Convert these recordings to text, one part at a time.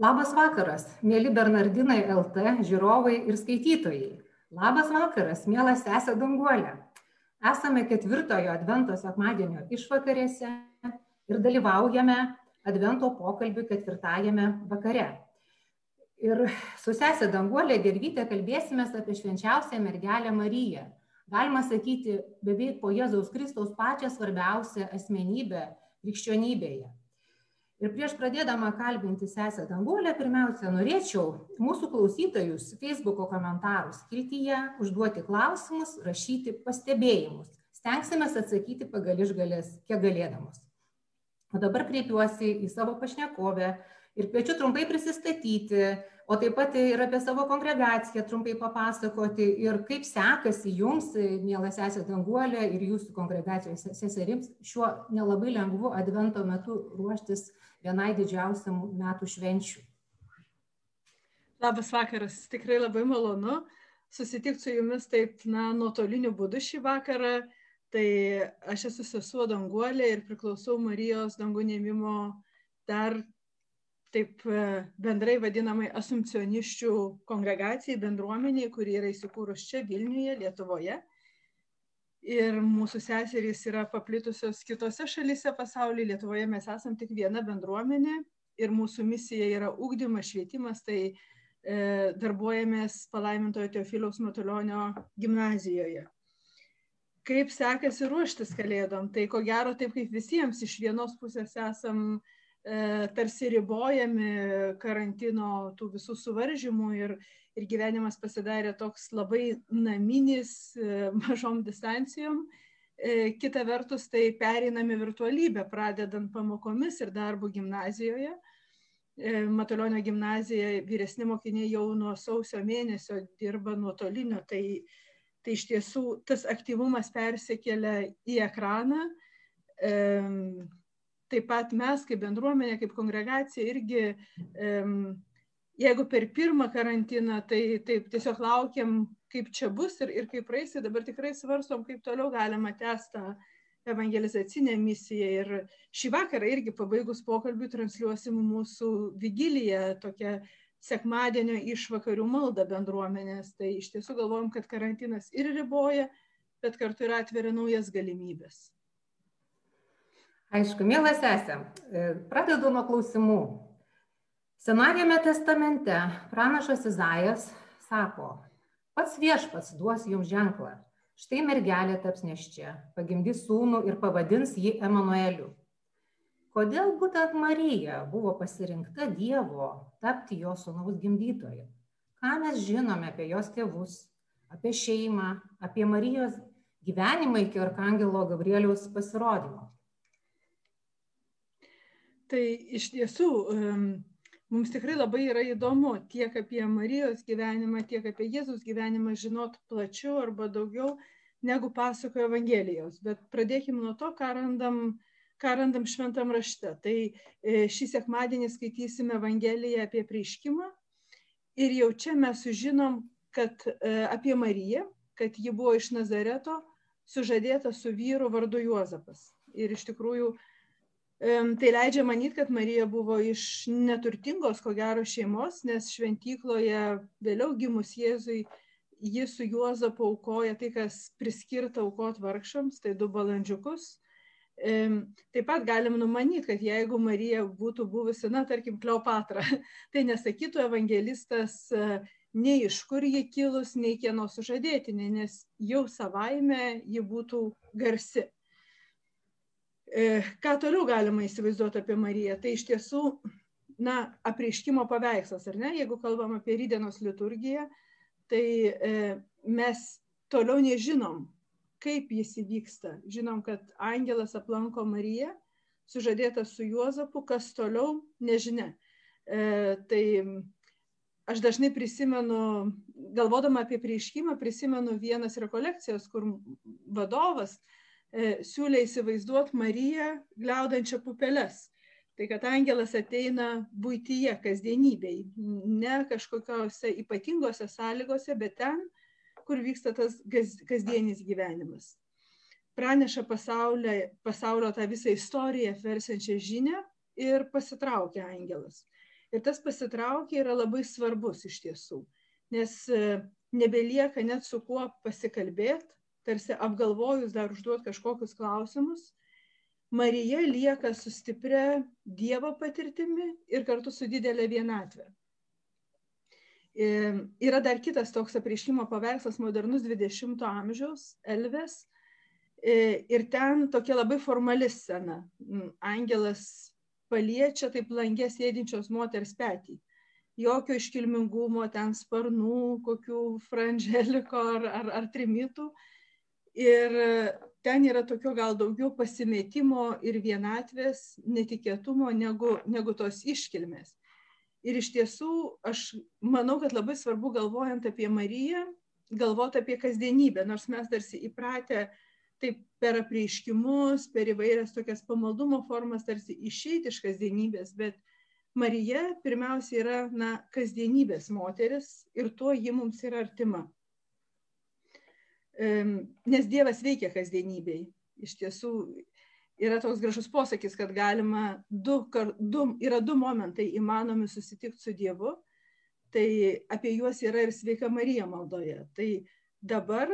Labas vakaras, mėly Bernardinai LT žiūrovai ir skaitytojai. Labas vakaras, mielas sesė Danguolė. Esame ketvirtojo Advento sekmadienio išvakarėse ir dalyvaujame Advento pokalbių ketvirtajame vakare. Ir su sesė Danguolė Gervytė kalbėsime apie švenčiausią mergelę Mariją. Galima sakyti, beveik po Jėzaus Kristaus pačią svarbiausią asmenybę krikščionybėje. Ir prieš pradėdama kalbinti sesę Danguolę, pirmiausia, norėčiau mūsų klausytojus Facebook'o komentarų skiltyje užduoti klausimus, rašyti pastebėjimus. Stengsime atsakyti pagal išgalės, kiek galėdamos. O dabar kreipiuosi į savo pašnekovę ir kviečiu trumpai prisistatyti, o taip pat ir apie savo kongregaciją trumpai papasakoti ir kaip sekasi jums, mielas sesė Danguolė ir jūsų kongregacijos seserims, šiuo nelabai lengvu advento metu ruoštis vienai didžiausių metų švenčių. Labas vakaras, tikrai labai malonu susitikti su jumis taip, na, nuotoliniu būdu šį vakarą. Tai aš esu sesuo Danguolė ir priklausau Marijos dangų neimimo dar taip e, bendrai vadinamai asumcioniščių kongregacijai, bendruomeniai, kuri yra įsikūrus čia Vilniuje, Lietuvoje. Ir mūsų seserys yra paplitusios kitose šalyse pasaulyje, Lietuvoje mes esam tik viena bendruomenė ir mūsų misija yra ūkdymas, švietimas, tai e, darbuojamės palaimintojo Teofiliaus Matulionio gimnazijoje. Kaip sekasi ruoštis kalėdom? Tai ko gero taip kaip visiems iš vienos pusės esam tarsi ribojami karantino tų visų suvaržymų ir, ir gyvenimas pasidarė toks labai naminis, e, mažom distancijom. E, kita vertus, tai pereinami virtualybę, pradedant pamokomis ir darbu gimnazijoje. Matulionio gimnazija vyresni mokiniai jau nuo sausio mėnesio dirba nuotoliniu, tai, tai iš tiesų tas aktyvumas persikelia į ekraną taip pat mes kaip bendruomenė, kaip kongregacija irgi, jeigu per pirmą karantiną, tai taip tiesiog laukiam, kaip čia bus ir, ir kaip praeis, tai dabar tikrai svarstom, kaip toliau galima tęsti evangelizacinę misiją. Ir šį vakarą irgi pabaigus pokalbį transliuosim mūsų vigiliją, tokią sekmadienio išvakarių maldą bendruomenės. Tai iš tiesų galvojam, kad karantinas ir riboja, bet kartu ir atveria naujas galimybės. Aišku, mielas sesė, e, pradedu nuo klausimų. Senajame testamente pranašas Izajas sako, pats viešpats duos jums ženklą. Štai mergelė taps neščia, pagimdys sūnų ir pavadins jį Emanueliu. Kodėl būtent Marija buvo pasirinkta Dievo tapti jo sūnaus gimdytoju? Ką mes žinome apie jos tėvus, apie šeimą, apie Marijos gyvenimą iki Arkangelo Gabrieliaus pasirodymo? Tai iš tiesų mums tikrai labai yra įdomu tiek apie Marijos gyvenimą, tiek apie Jėzus gyvenimą žinot plačiau arba daugiau negu pasakoja Evangelijos. Bet pradėkime nuo to, ką randam, ką randam šventam rašte. Tai e, šį sekmadienį skaitysime Evangeliją apie prieškimą ir jau čia mes sužinom, kad e, apie Mariją, kad ji buvo iš Nazareto, sužadėta su vyru vardu Juozapas. Ir iš tikrųjų Tai leidžia manyti, kad Marija buvo iš neturtingos, ko gero, šeimos, nes šventykloje vėliau gimus Jėzui ji su Juozapu aukoja tai, kas priskirta aukot vargšams, tai du balandžiukus. Taip pat galim numanyti, kad jeigu Marija būtų buvusi, na, tarkim, Kleopatra, tai nesakytų evangelistas nei iš kur ji kilus, nei kieno sužadėtinė, nes jau savaime ji būtų garsi. E, ką toliau galima įsivaizduoti apie Mariją? Tai iš tiesų, na, apreiškimo paveikslas, ar ne? Jeigu kalbam apie rydienos liturgiją, tai e, mes toliau nežinom, kaip jis įvyksta. Žinom, kad angelas aplanko Mariją, sužadėta su Juozapu, kas toliau, nežinia. E, tai aš dažnai prisimenu, galvodama apie prieškimą, prisimenu vienas rekolekcijas, kur vadovas E, siūlė įsivaizduoti Mariją gliaudančią pupeles. Tai kad angelas ateina būtyje, kasdienybei, ne kažkokiose ypatingose sąlygose, bet ten, kur vyksta tas kasdienis gyvenimas. Praneša pasaulio, pasaulio tą visą istoriją, versiančią žinę ir pasitraukia angelas. Ir tas pasitraukė yra labai svarbus iš tiesų, nes e, nebelieka net su kuo pasikalbėti, tarsi apgalvojus dar užduoti kažkokius klausimus. Marija lieka su stipria Dievo patirtimi ir kartu su didelė vienatvė. E, yra dar kitas toks apriškimo paveikslas modernus 20-ojo amžiaus, Elves. E, ir ten tokia labai formali scena. Mm, angelas paliečia taip langė sėdinčios moters petį. Jokio iškilmingumo, ten sparnų, kokių franželiko ar, ar, ar trimitų. Ir ten yra tokio gal daugiau pasimetimo ir vienatvės, netikėtumo negu, negu tos iškilmės. Ir iš tiesų, aš manau, kad labai svarbu galvojant apie Mariją, galvoti apie kasdienybę, nors mes tarsi įpratę taip per apreiškimus, per įvairias tokias pamaldumo formas, tarsi išeiti iš kasdienybės, bet Marija pirmiausia yra na, kasdienybės moteris ir tuo ji mums yra artima. Nes Dievas veikia kasdienybei. Iš tiesų, yra toks gražus posakis, kad galima du, du, yra du momentai įmanomi susitikti su Dievu. Tai apie juos yra ir sveika Marija maldoje. Tai dabar,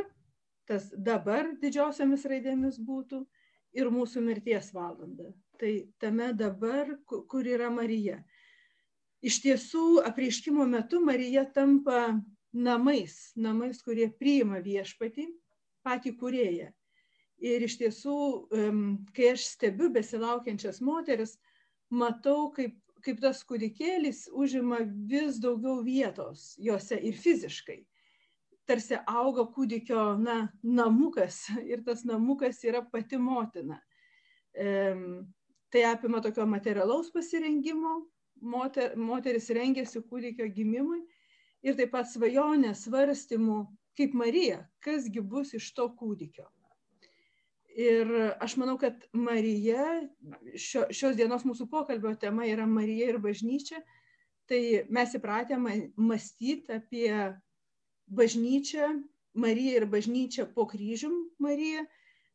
tas dabar didžiosiamis raidėmis būtų ir mūsų mirties valanda. Tai tame dabar, kur yra Marija. Iš tiesų, apreiškimo metu Marija tampa namais, namais, kurie priima viešpatį, patį kurėją. Ir iš tiesų, kai aš stebiu besilaukiančias moteris, matau, kaip, kaip tas kūdikėlis užima vis daugiau vietos juose ir fiziškai. Tarsi auga kūdikio na, namukas ir tas namukas yra pati motina. Tai apima tokio materialaus pasirengimo, moter, moteris rengiasi kūdikio gimimui ir taip pat svajonė svarstymų, kaip Marija, kasgi bus iš to kūdikio. Ir aš manau, kad Marija, šio, šios dienos mūsų pokalbio tema yra Marija ir bažnyčia. Tai mes įpratę mąstyti apie bažnyčią, Mariją ir bažnyčią po kryžium Mariją,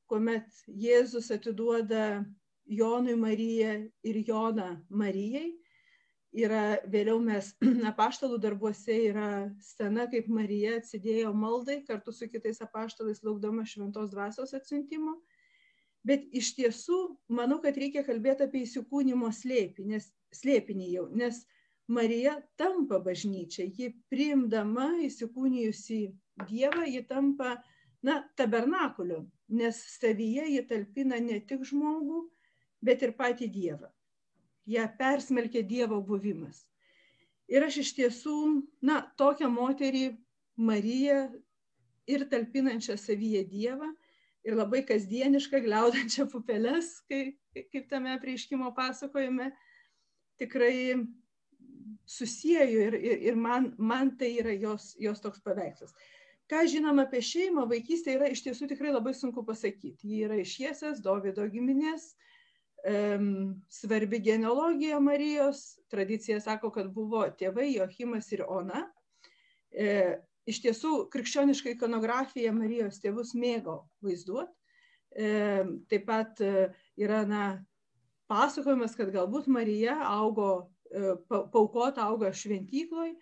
kuomet Jėzus atiduoda Jonui Mariją ir Joną Marijai. Yra, vėliau mes apaštalų darbuose yra scena, kaip Marija atsidėjo maldai kartu su kitais apaštalais laukdama šventos dvasios atsiuntimo bet iš tiesų manau, kad reikia kalbėti apie įsikūnymo slėpį, nes, slėpinį jau, nes Marija tampa bažnyčia, ji priimdama įsikūnijusi Dievą, ji tampa, na, tabernakuliu, nes savyje ji talpina ne tik žmogų, bet ir patį Dievą. Ja persmelkia Dievo buvimas. Ir aš iš tiesų, na, tokią moterį Mariją ir talpinančią savyje Dievą, ir labai kasdienišką, gliaudančią pupelės, kai, kaip tame prieiškimo pasakojime, tikrai susijęju ir, ir, ir man, man tai yra jos, jos toks paveikslas. Ką žinom apie šeimą, vaikystė yra iš tiesų tikrai labai sunku pasakyti. Ji yra iš Jėsės, Dovido giminės, um, svarbi genealogija Marijos, tradicija sako, kad buvo tėvai Jochimas ir Ona. E, iš tiesų krikščioniška ikonografija Marijos tėvus mėgo vaizduoti. E, taip pat e, yra na, pasakojimas, kad galbūt Marija augo, e, paukota augo šventykloj,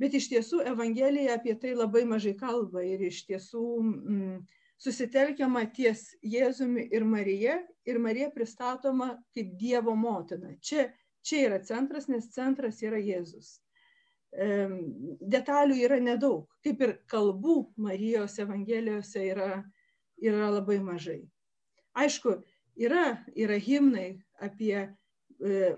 bet iš tiesų Evangelija apie tai labai mažai kalba ir iš tiesų mm, susitelkiama ties Jėzumi ir Marija ir Marija pristatoma kaip Dievo motina. Čia, čia yra centras, nes centras yra Jėzus detalių yra nedaug, kaip ir kalbų Marijos Evangelijose yra, yra labai mažai. Aišku, yra, yra himnai apie e,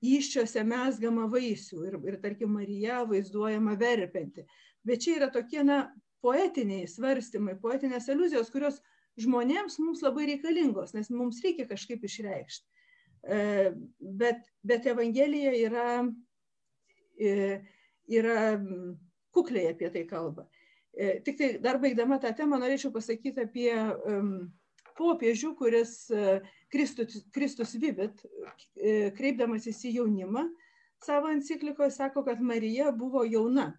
iščiose mesgamą vaisių ir, ir tarkim, Marija vaizduojama verpinti. Bet čia yra tokie, na, poetiniai svarstymai, poetinės iliuzijos, kurios žmonėms mums labai reikalingos, nes mums reikia kažkaip išreikšti. E, bet, bet Evangelija yra E, yra kukliai apie tai kalba. E, tik tai dar baigdama tą temą norėčiau pasakyti apie popiežių, kuris Kristus, Kristus Vivit, kreipdamasis į jaunimą, savo enciklikoje sako, kad Marija buvo jauna.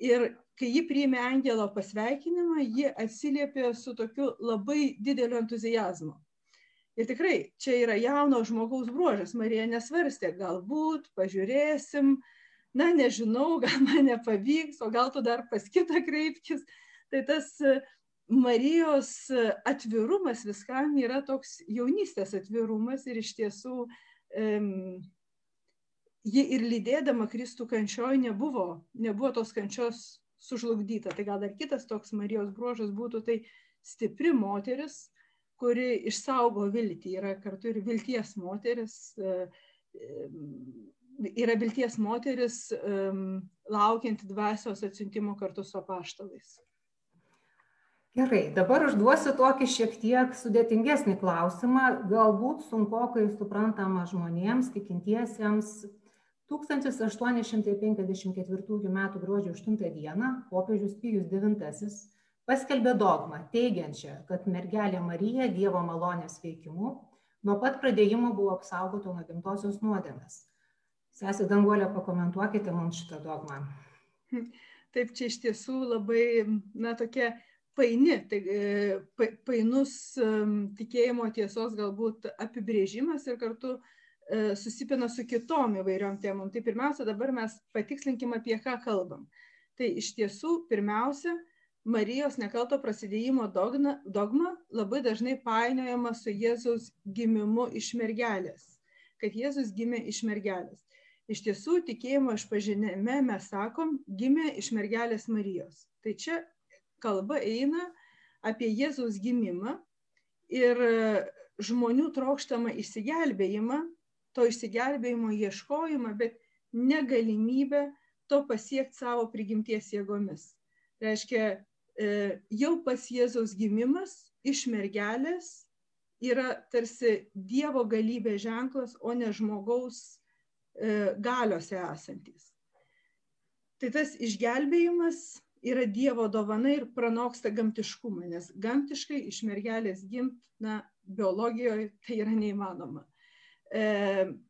Ir kai ji priėmė angelo pasveikinimą, ji atsiliepė su tokiu labai dideliu entuzijazmu. Ir tikrai čia yra jauno žmogaus bruožas. Marija nesvarstė, galbūt pažiūrėsim, na nežinau, gal man nepavyks, o gal tu dar pas kitą kreipkis. Tai tas Marijos atvirumas viskam yra toks jaunystės atvirumas ir iš tiesų um, ji ir lydėdama Kristų kančioj nebuvo, nebuvo tos kančios sužlugdyta. Tai gal dar kitas toks Marijos bruožas būtų, tai stipri moteris, kuri išsaugo viltį, yra kartu ir vilties moteris, e, e, yra vilties moteris laukianti dvasios atsiuntimo kartu su apaštalais. Gerai, dabar užduosiu tokį šiek tiek sudėtingesnį klausimą, galbūt sunkokai suprantamą žmonėms, tikintiesiems. 1854 m. gruodžio 8 d. popiežius Pijus IX paskelbė dogmą teigiančią kad mergelė marija dievo malonės veikimu nuo pat pradėjimo buvo apsaugota nuo gimtosios nuodėmės. Sesė Danguolė, pakomentuokite mums šitą dogmą. Taip, čia iš tiesų labai, na, tokia paini, tai, pa, painus tikėjimo tiesos galbūt apibrėžimas ir kartu uh, susipina su kitom įvairiom temom. Tai pirmiausia, dabar mes patikslinkim, apie ką kalbam. Tai iš tiesų, pirmiausia, Marijos nekalto prasidėjimo dogma, dogma labai dažnai painiojama su Jėzaus gimimu iš mergelės, kad Jėzus gimė iš mergelės. Iš tiesų, tikėjimo išpažinime mes sakom, gimė iš mergelės Marijos. Tai čia kalba eina apie Jėzaus gimimą ir žmonių trokštamą išsigelbėjimą, to išsigelbėjimo ieškojimą, bet negalimybę to pasiekti savo prigimties jėgomis. Reiškia, E, jau pas Jėzaus gimimas iš mergelės yra tarsi Dievo galybė ženklas, o ne žmogaus e, galiuose esantis. Tai tas išgelbėjimas yra Dievo dovana ir pranoksta gamtiškumą, nes gamtiškai iš mergelės gimt, na, biologijoje tai yra neįmanoma. E,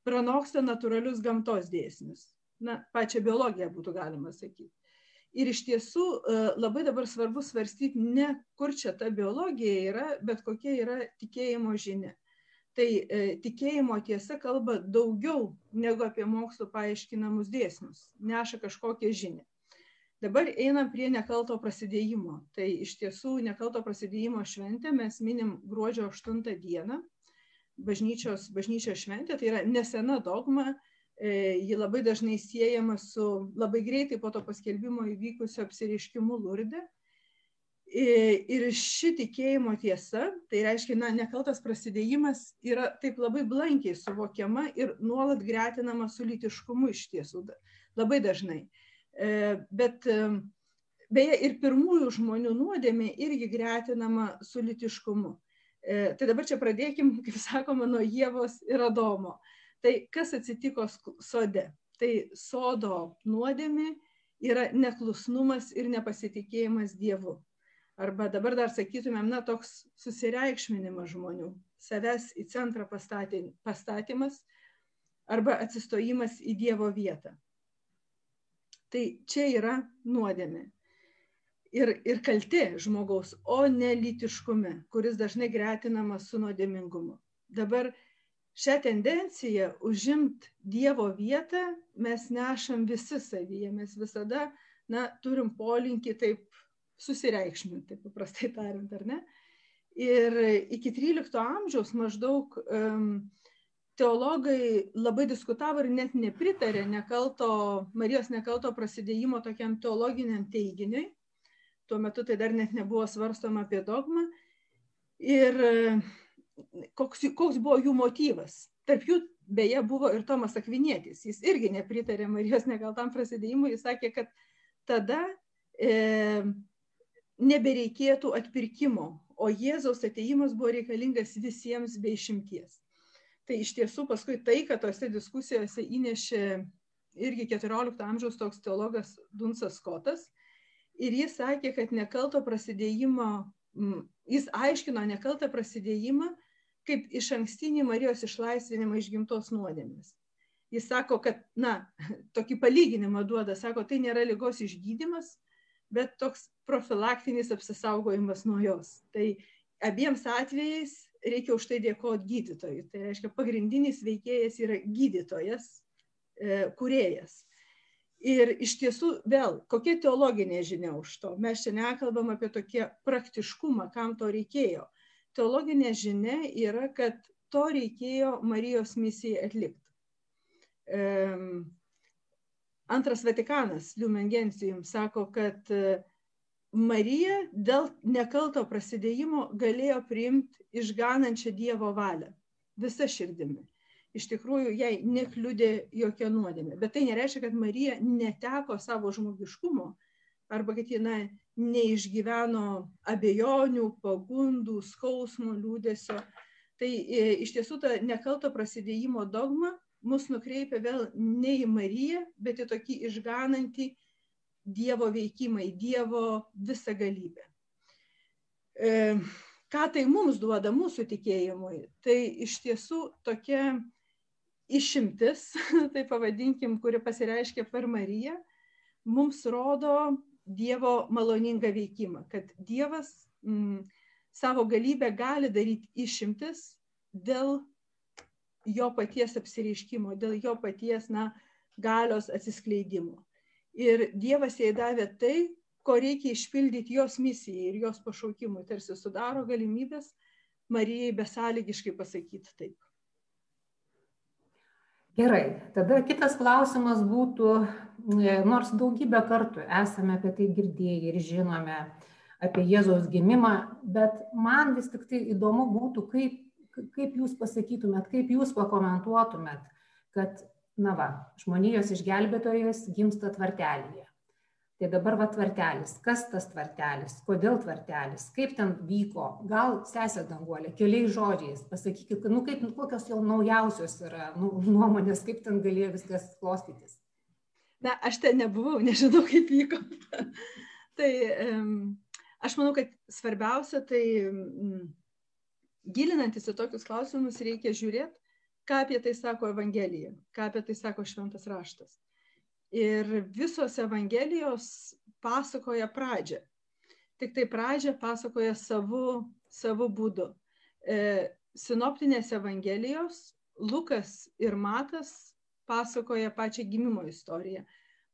pranoksta natūralius gamtos dėsnius. Na, pačią biologiją būtų galima sakyti. Ir iš tiesų e, labai dabar svarbu svarstyti ne kur čia ta biologija yra, bet kokia yra tikėjimo žinia. Tai e, tikėjimo tiesa kalba daugiau negu apie mokslo paaiškinamus dėsnius, neša kažkokią žinią. Dabar einam prie nekalto prasidėjimo. Tai iš tiesų nekalto prasidėjimo šventę mes minim gruodžio 8 dieną. Bažnyčios, bažnyčios šventė tai yra nesena dogma, E, ji labai dažnai siejama su labai greitai po to paskelbimo įvykusiu apsiriškimu Lurde. E, ir ši tikėjimo tiesa, tai reiškia, na, nekaltas prasidėjimas yra taip labai blankiai suvokiama ir nuolat gretinama su lytiškumu iš tiesų, labai dažnai. E, bet beje, ir pirmųjų žmonių nuodėmė irgi gretinama su lytiškumu. Tai dabar čia pradėkim, kaip sakoma, nuo Jėvos ir Adomo. Tai kas atsitiko sode? Tai sodo nuodėmi yra neklusnumas ir nepasitikėjimas Dievu. Arba dabar dar sakytumėm, na, toks susireikšminimas žmonių, savęs į centrą pastatymas arba atsistojimas į Dievo vietą. Tai čia yra nuodėmė. Ir, ir kalti žmogaus, o ne lytiškume, kuris dažnai gretinamas su nuodėmingumu. Dabar šią tendenciją užimt Dievo vietą mes nešam visi savyje, mes visada na, turim polinkį taip susireikšminti, paprastai tariant, ar ne? Ir iki 13 amžiaus maždaug um, teologai labai diskutavo ir net nepritarė nekalto, Marijos nekalto prasidėjimo tokiam teologiniam teiginiui. Tuo metu tai dar net nebuvo svarstoma apie dogmą. Ir koks, koks buvo jų motyvas. Tarp jų beje buvo ir Tomas Akvinėtis. Jis irgi nepritarė Marijos nekaltam prasidėjimui. Jis sakė, kad tada e, nebereikėtų atpirkimo, o Jėzaus ateimas buvo reikalingas visiems be išimties. Tai iš tiesų paskui tai, kad tose diskusijose įnešė irgi 14 amžiaus toks teologas Dunsas Skotas. Ir jis sakė, kad nekalto prasidėjimo, jis aiškino nekaltą prasidėjimą kaip iš ankstinį Marijos išlaisvinimą iš gimtos nuodėmės. Jis sako, kad, na, tokį palyginimą duoda, sako, tai nėra lygos išgydymas, bet toks profilaktinis apsisaugojimas nuo jos. Tai abiems atvejais reikia už tai dėkoti gydytojui. Tai reiškia, pagrindinis veikėjas yra gydytojas, e, kuriejas. Ir iš tiesų, vėl, kokia teologinė žinia už to? Mes čia nekalbam apie tokį praktiškumą, kam to reikėjo. Teologinė žinia yra, kad to reikėjo Marijos misijai atlikti. Antras Vatikanas, Lumen Gentium, sako, kad uh, Marija dėl nekalto prasidėjimo galėjo priimti išganančią Dievo valią visą širdimi. Iš tikrųjų, jai nekliudė jokia nuodėmė. Bet tai nereiškia, kad Marija neteko savo žmogiškumo arba kad ji na, neišgyveno abejonių, pagundų, skausmo, liūdėsio. Tai e, iš tiesų ta nekalto prasidėjimo dogma mus nukreipia vėl ne į Mariją, bet į tokį išganantį Dievo veikimai, Dievo visą galybę. E, ką tai mums duoda mūsų tikėjimui? Tai iš tiesų tokia išimtis, tai pavadinkim, kuri pasireiškia per Mariją, mums rodo Dievo maloningą veikimą, kad Dievas mm, savo galybę gali daryti išimtis dėl jo paties apsireiškimo, dėl jo paties na, galios atsiskleidimo ir Dievas jai davė tai, ko reikia išpildyti jos misijai ir jos pašaukimui, tarsi sudaro galimybės Marijai besąlygiškai pasakyti taip. Gerai, tada kitas klausimas būtų, e, nors daugybę kartų esame apie tai girdėję ir žinome apie Jėzaus gimimą, bet man vis tik tai įdomu būtų, kaip, kaip jūs pasakytumėt, kaip jūs pakomentuotumėt, kad na va, žmonijos išgelbėtojas gimsta tvartelėje. Tai dabar va tvartelis, kas tas tvartelis, kodėl tvartelis, kaip ten vyko, gal sesė danguolė, keliais žodžiais, pasakykit, nu kaip, kokios jau naujausios yra nu, nuomonės, kaip ten galėjo viskas klostytis. Na, aš ten nebuvau, nežinau, kaip vyko. tai um, aš manau, kad svarbiausia, tai um, gilinantis į tokius klausimus reikia žiūrėti, ką apie tai sako Evangelija, ką apie tai sako Šventas Raštas. Ir visos Evangelijos pasakoja pradžią. Tik tai pradžią pasakoja savo, savo būdu. E, sinoptinės Evangelijos Lukas ir Matas pasakoja pačią gimimo istoriją.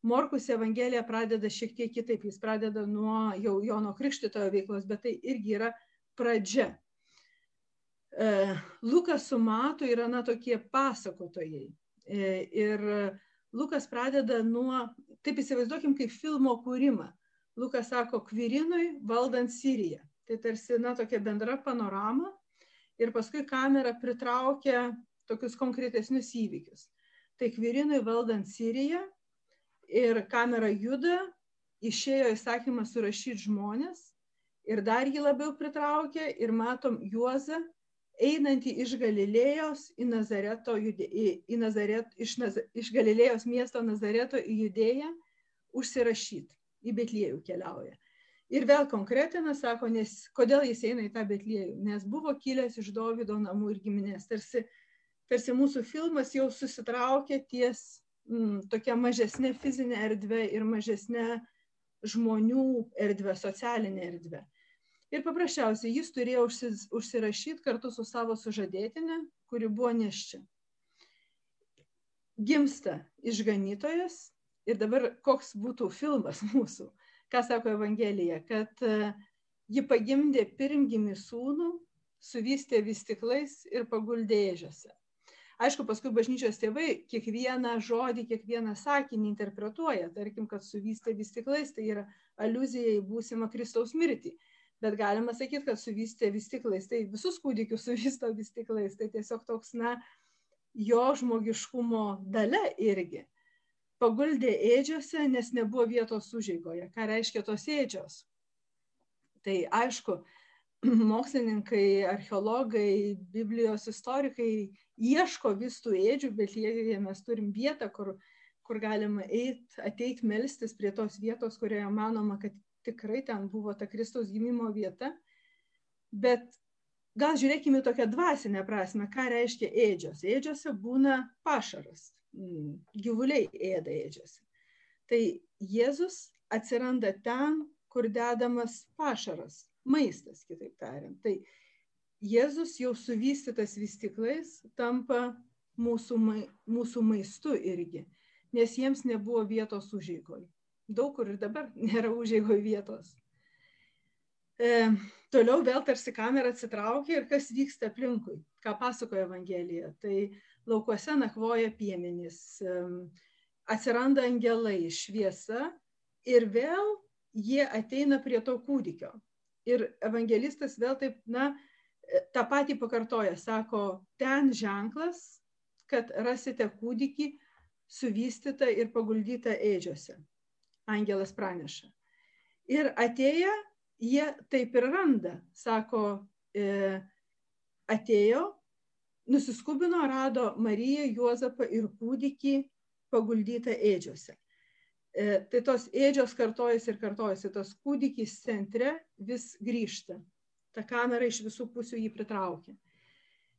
Morkus Evangelija pradeda šiek tiek kitaip, jis pradeda nuo jau Jono Krikštitojo veiklos, bet tai irgi yra pradžia. E, Lukas su Matu yra na tokie pasakotojai. E, ir Lukas pradeda nuo, taip įsivaizduokim, kaip filmo kūrimą. Lukas sako, Kvirinui valdant Siriją. Tai tarsi, na, tokia bendra panorama. Ir paskui kamera pritraukia tokius konkretesnius įvykius. Tai Kvirinui valdant Siriją ir kamera juda, išėjo įsakymas surašyti žmonės ir dar jį labiau pritraukia ir matom Juozą einantį iš Galilėjos į Nazareto, į, į Nazaret, iš, iš Galilėjos miesto Nazareto į Judėją užsirašyti, į Betliejų keliauja. Ir vėl konkretina, sako, nes kodėl jis eina į tą Betliejų, nes buvo kilęs iš Dovido namų ir giminės. Tarsi, tarsi mūsų filmas jau susitraukė ties m, tokia mažesnė fizinė erdvė ir mažesnė žmonių erdvė, socialinė erdvė. Ir paprasčiausiai jis turėjo užsirašyti kartu su savo sužadėtinė, kuri buvo neščia. Gimsta išganytojas ir dabar koks būtų filmas mūsų, ką sako Evangelija, kad e, ji pagimdė pirmgimį sūnų, suvystė vystiklais ir paguldė ežiose. Aišku, paskui bažnyčios tėvai kiekvieną žodį, kiekvieną sakinį interpretuoja, tarkim, kad suvystė vystiklais, tai yra aluzija į būsimą Kristaus mirtį bet galima sakyti, kad suvystė vystiklais. Tai visus kūdikius suvysto vystiklais. Tai tiesiog toks, na, jo žmogiškumo dalė irgi. Paguldė ėdžiose, nes nebuvo vietos užėgoje. Ką reiškia tos ėdžios? Tai aišku, mokslininkai, archeologai, Biblijos istorikai ieško vis tų ėdžių, bet jie mes turim vietą, kur, kur galima eit, ateit melstis prie tos vietos, kurioje manoma, kad tikrai ten buvo ta Kristaus gimimo vieta, bet gal žiūrėkime tokią dvasinę prasme, ką reiškia ėdžios. Ėdžiose būna pašaras, mm, gyvuliai ėda ėdžiose. Tai Jėzus atsiranda ten, kur dedamas pašaras, maistas, kitaip tariant. Tai Jėzus jau suvystytas vystiklais tampa mūsų, mūsų maistu irgi, nes jiems nebuvo vietos užėgoj. Daug kur ir dabar nėra užėgoj vietos. E, toliau vėl tarsi kamera atsitraukia ir kas vyksta aplinkui, ką pasakoja Evangelija. Tai laukuose nakvoja piemenys, e, atsiranda angelai, šviesa ir vėl jie ateina prie to kūdikio. Ir evangelistas vėl taip, na, tą patį pakartoja, sako, ten ženklas, kad rasite kūdikį suvystytą ir paguldytą ėdžiose. Angelas praneša. Ir atėję, jie taip ir randa, sako, e, atėjo, nusiskubino, rado Mariją, Juozapą ir kūdikį paguldytą ėdžiose. E, tai tos ėdžios kartojasi ir kartojasi, tas kūdikis centre vis grįžta ta kamera iš visų pusių jį pritraukia.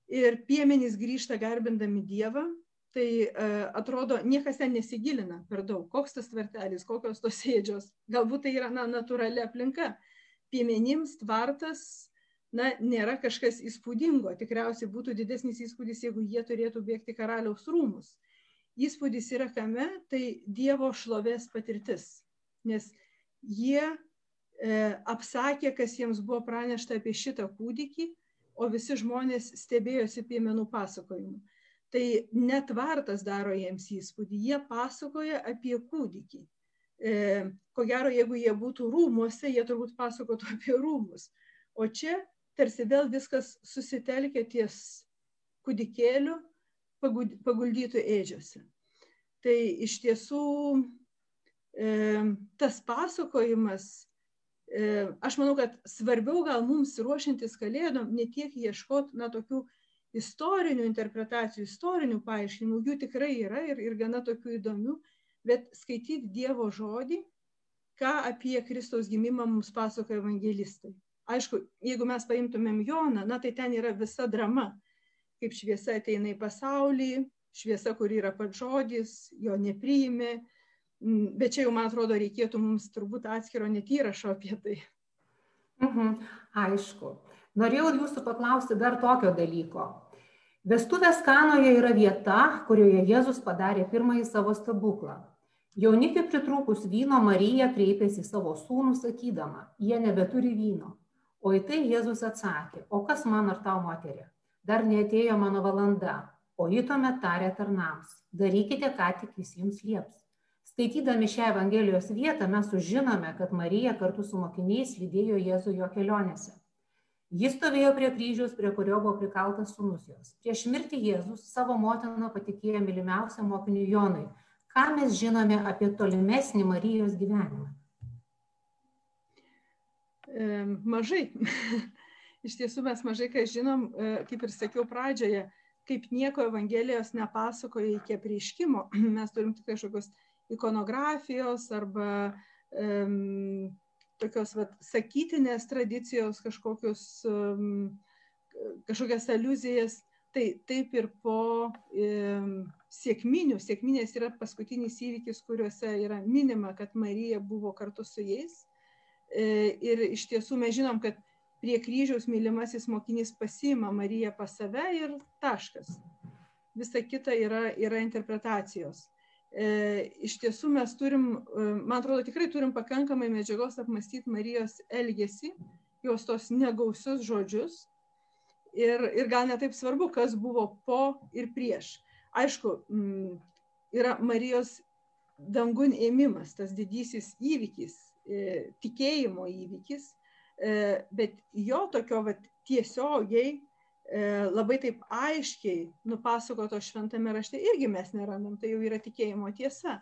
Ir piemenys grįžta garbindami Dievą, tai uh, atrodo, niekas ten nesigilina per daug, koks tas tvartelis, kokios tos sėdžios. Galbūt tai yra na, natūrali aplinka. Piemenims tvartas na, nėra kažkas įspūdingo. Tikriausiai būtų didesnis įspūdis, jeigu jie turėtų bėgti karaliaus rūmus. Įspūdis yra kame, tai Dievo šlovės patirtis. Nes jie E, apsakė, kas jiems buvo pranešta apie šitą kūdikį, o visi žmonės stebėjosi piemenų pasakojimu. Tai net vartas daro jiems įspūdį, jie pasakoja apie kūdikį. E, ko gero, jeigu jie būtų rūmuose, jie turbūt pasakotų apie rūmus. O čia tarsi vėl viskas susitelkia ties kūdikėliu paguldytų ėdžiose. Tai iš tiesų e, tas pasakojimas E, aš manau, kad svarbiau gal mums ruošiantis kalėdom ne tiek ieškoti, na, tokių istorinių interpretacijų, istorinių paaiškinimų, jų tikrai yra ir, ir gana tokių įdomių, bet skaityti Dievo žodį, ką apie Kristaus gimimą mums pasakoja evangelistai. Aišku, jeigu mes paimtumėm Joną, na tai ten yra visa drama, kaip šviesa ateina į pasaulį, šviesa, kur yra pats žodis, jo nepriimė, bet čia jau, man atrodo, reikėtų mums turbūt atskiro net įrašo apie tai. Mhm, aišku. Norėjau jūsų paklausti dar tokio dalyko. Vestuvės kanoje yra vieta, kurioje Jėzus padarė pirmąjį savo stebuklą. Jaunikiu pritrūkus vyno Marija kreipėsi savo sūnų sakydama, jie nebeturi vyno. O į tai Jėzus atsakė, o kas man ar tau moterė? Dar neatėjo mano valanda. O ji tuomet tarė tarnams, darykite, ką tik jis jums lieps. Skaitydami šią Evangelijos vietą mes sužinome, kad Marija kartu su mokiniais lydėjo Jėzų jo kelionėse. Jis stovėjo prie kryžiaus, prie kurio buvo prikaltas sunus jos. Prieš mirtį Jėzus savo motiną patikėjo mylimiausiam mokiniui Jonui. Ką mes žinome apie tolimesnį Marijos gyvenimą? E, mažai. Iš tiesų mes mažai ką žinom, e, kaip ir sakiau pradžioje, kaip nieko Evangelijos nepasakoja iki prieškimo. Mes turim tik kažkokius ikonografijos arba um, tokios vat, sakytinės tradicijos, kažkokius, um, kažkokias aluzijas. Tai taip ir po um, sėkminių, sėkminės yra paskutinis įvykis, kuriuose yra minima, kad Marija buvo kartu su jais. E, ir iš tiesų mes žinom, kad prie kryžiaus mylimasis mokinys pasima Mariją pas save ir taškas. Visa kita yra, yra interpretacijos. E, iš tiesų mes turim, e, man atrodo, tikrai turim pakankamai medžiagos apmastyti Marijos elgesį, jos tos negausius žodžius. Ir, ir gal netaip svarbu, kas buvo po ir prieš. Aišku, yra Marijos dangun ėmimas, tas didysis įvykis, e, tikėjimo įvykis, bet jo tokio vat, tiesiogiai labai taip aiškiai nupasakoto šventame rašte irgi mes nerandam, tai jau yra tikėjimo tiesa.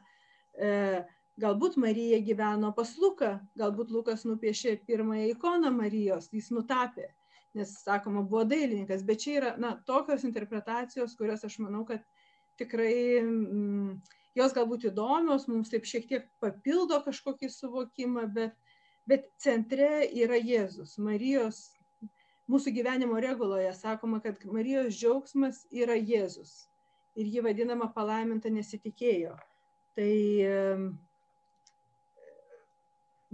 E, galbūt Marija gyveno pas Luką, galbūt Lukas nupiešė pirmąją ikoną Marijos, jis nutapė, nes, sakoma, buvo dailininkas, bet čia yra na, tokios interpretacijos, kurios aš manau, kad tikrai mm, jos galbūt įdomios, mums taip šiek tiek papildo kažkokį suvokimą, bet, bet centre yra Jėzus, Marijos mūsų gyvenimo reguloje sakoma, kad Marijos džiaugsmas yra Jėzus ir ji vadinama palaiminta nesitikėjo. Tai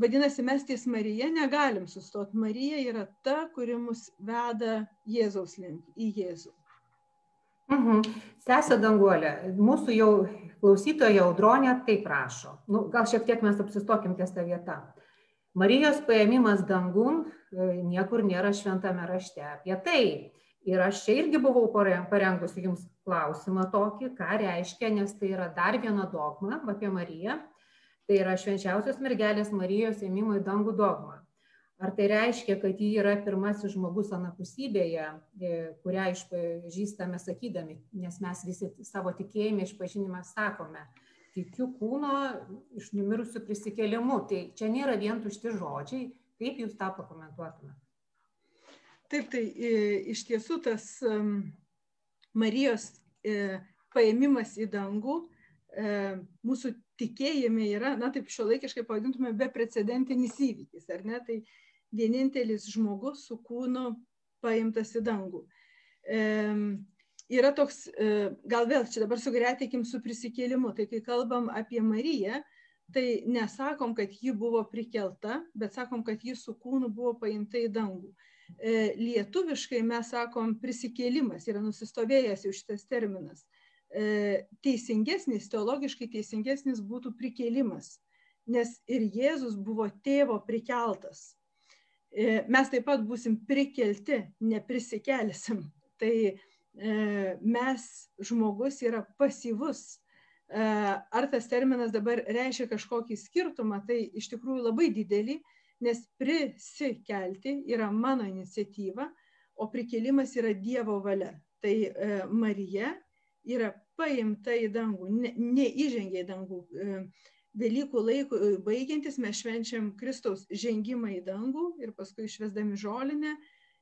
vadinasi, mes ties Marija negalim sustoti. Marija yra ta, kuri mus veda Jėzaus link, į Jėzų. Mhm. Sesė Danguolė, mūsų jau klausytoja Audronė taip prašo. Nu, gal šiek tiek mes apsistokim ties tą vietą. Marijos paėmimas dangun e, niekur nėra šventame rašte apie tai. Ir aš čia irgi buvau parengusi jums klausimą tokį, ką reiškia, nes tai yra dar viena dogma apie Mariją. Tai yra švenčiausios mergelės Marijos ėmimo į dangų dogma. Ar tai reiškia, kad ji yra pirmasis žmogus anapusybėje, e, kurią išpažįstame sakydami, nes mes visi savo tikėjime išpažinimą sakome, tikiu kūno iš numirusių prisikėlimu. Tai čia nėra vien tušti žodžiai. Kaip jūs tą pakomentuotumėte? Taip, tai e, iš tiesų tas Marijos e, paėmimas į dangų e, mūsų tikėjime yra, na taip šio laikiškai pavadintume, beprecedentinis įvykis, ar ne? Tai vienintelis žmogus su kūnu paimtas į dangų. Yra toks, e, gal vėl čia dabar sugretėkim su prisikėlimu, tai kai kalbam apie Mariją, tai nesakom, kad ji buvo prikelta, bet sakom, kad ji su kūnu buvo paimta į dangų. E, lietuviškai mes sakom prisikėlimas, yra nusistovėjęs jau šitas terminas. E, teisingesnis, teologiškai teisingesnis būtų prikėlimas, nes ir Jėzus buvo tėvo prikeltas. Mes taip pat būsim prikelti, neprisikelsim. Tai mes, žmogus yra pasyvus. Ar tas terminas dabar reiškia kažkokį skirtumą, tai iš tikrųjų labai didelį, nes prisikelti yra mano iniciatyva, o prikėlimas yra Dievo valia. Tai Marija yra paimta į dangų, ne, neįžengia į dangų. E, Velykų laikų e, baigiantis mes švenčiam Kristaus žengimą į dangų ir paskui išvesdami žolinę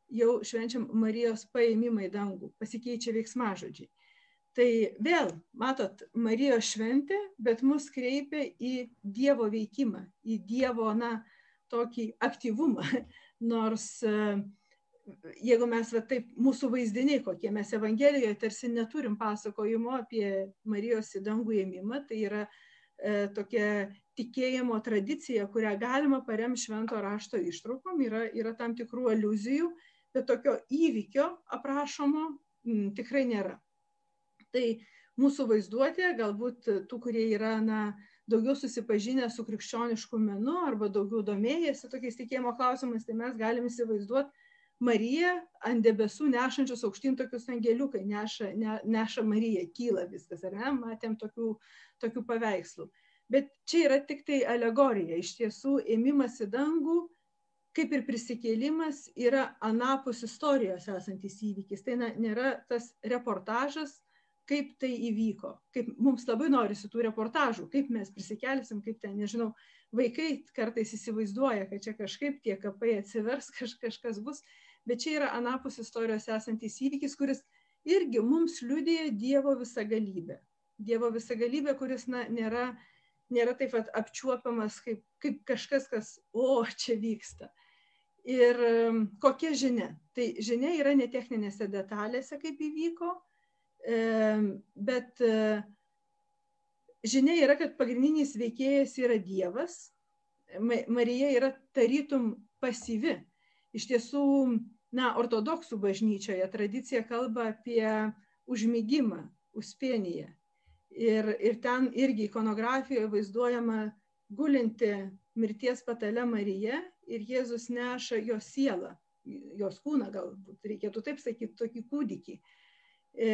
jau švenčiam Marijos paėmimą į dangų, pasikeičia veiksmažodžiai. Tai vėl, matot, Marijos šventė, bet mus kreipia į Dievo veikimą, į Dievo, na, tokį aktyvumą. Nors uh, jeigu mes va taip mūsų vaizdiniai kokie mes evangelijoje tarsi neturim pasakojimo apie Marijos į dangų ėmimą, tai yra e, tokia tikėjimo tradicija, kurią galima paremti švento rašto ištraukom, yra, yra tam tikrų aluzijų, bet tokio įvykio aprašomo m, tikrai nėra. Tai mūsų vaizduotė, galbūt tų, kurie yra na, daugiau susipažinę su krikščionišku menu arba daugiau domėjęsi tokiais tikėjimo klausimais, tai mes galim įsivaizduoti, Marija ant debesų nešančios aukštyn tokius angeliukai, neša, ne, neša Marija, kyla viskas, ar ne, matėm tokių, tokių paveikslų. Bet čia yra tik tai alegorija, iš tiesų ėmimas į dangų, kaip ir prisikėlimas, yra anapus istorijos esantis įvykis. Tai na, nėra tas reportažas, kaip tai įvyko. Kaip mums labai norisi tų reportažų, kaip mes prisikelsim, kaip ten, nežinau, vaikai kartais įsivaizduoja, kad čia kažkaip tie kapai atsivers, kaž, kažkas bus bet čia yra anapus istorijos esantis įvykis, kuris irgi mums liudija Dievo visagalybę. Dievo visagalybė, kuris na, nėra, nėra taip pat apčiuopiamas kaip, kaip kažkas, kas, o, čia vyksta. Ir kokia žinia? Tai žinia yra ne techninėse detalėse, kaip įvyko, bet e, žinia yra, kad pagrindinis veikėjas yra Dievas. Marija yra tarytum pasyvi iš tiesų, na, ortodoksų bažnyčioje tradicija kalba apie užmygimą, uspieniją. Ir, ir ten irgi ikonografijoje vaizduojama gulinti mirties patale Marija ir Jėzus neša jos sielą, jos kūną galbūt, reikėtų taip sakyti, tokį kūdikį. E,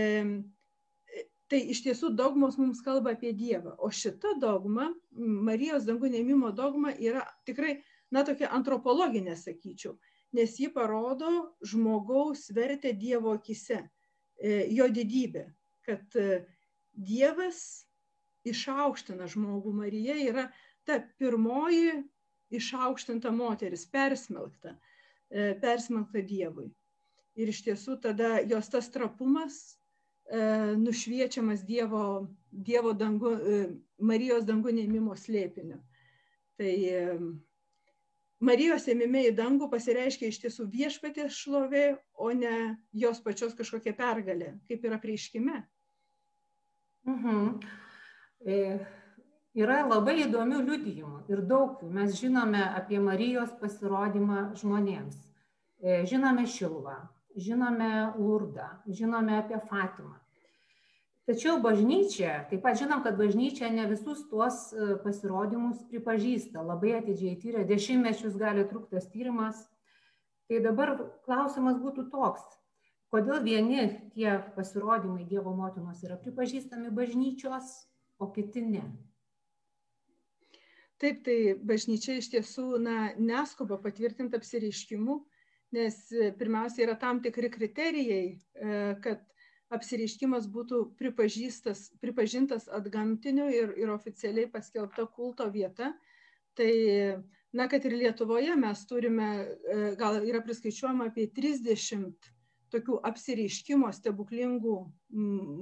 tai iš tiesų dogmos mums kalba apie Dievą, o šita dogma, Marijos dangų neimimo dogma yra tikrai, na, tokia antropologinė, sakyčiau nes ji parodo žmogaus vertę Dievo akise, e, jo didybę, kad e, Dievas išaukština žmogų. Marija yra ta pirmoji išaukštinta moteris, persmelkta, e, persmelkta Dievui. Ir iš tiesų tada jos tas trapumas nušviečiamas Dievo, dievo dangu, Marijos dangų neimimo slėpiniu. Tai Marijos ėmime į dangų pasireiškia iš tiesų viešpatės šlovė, o ne jos pačios kažkokia pergalė, kaip yra prieškime. Mhm. E, Yra labai įdomių liudijimų ir daug mes žinome apie Marijos pasirodymą žmonėms. E, žinome Šilvą, žinome Lurdą, žinome apie Fatimą. Tačiau bažnyčia, taip pat žinom, kad bažnyčia ne visus tuos e, pasirodymus pripažįsta, labai atidžiai tyria, dešimtmečius gali truktas tyrimas. Tai dabar klausimas būtų toks, kodėl vieni tie pasirodymai Dievo motinos yra pripažįstami bažnyčios, o kiti ne. Taip, tai bažnyčia iš tiesų na, neskuba patvirtinti apsireiškimų, nes e, pirmiausia yra tam tikri kriterijai, e, kad apsireiškimas būtų pripažintas atgamtiniu ir, ir oficialiai paskelbta kulto vieta. Tai, na, kad ir Lietuvoje mes turime, e, gal yra priskaičiuojama apie 30 tokių apsireiškimo stebuklingų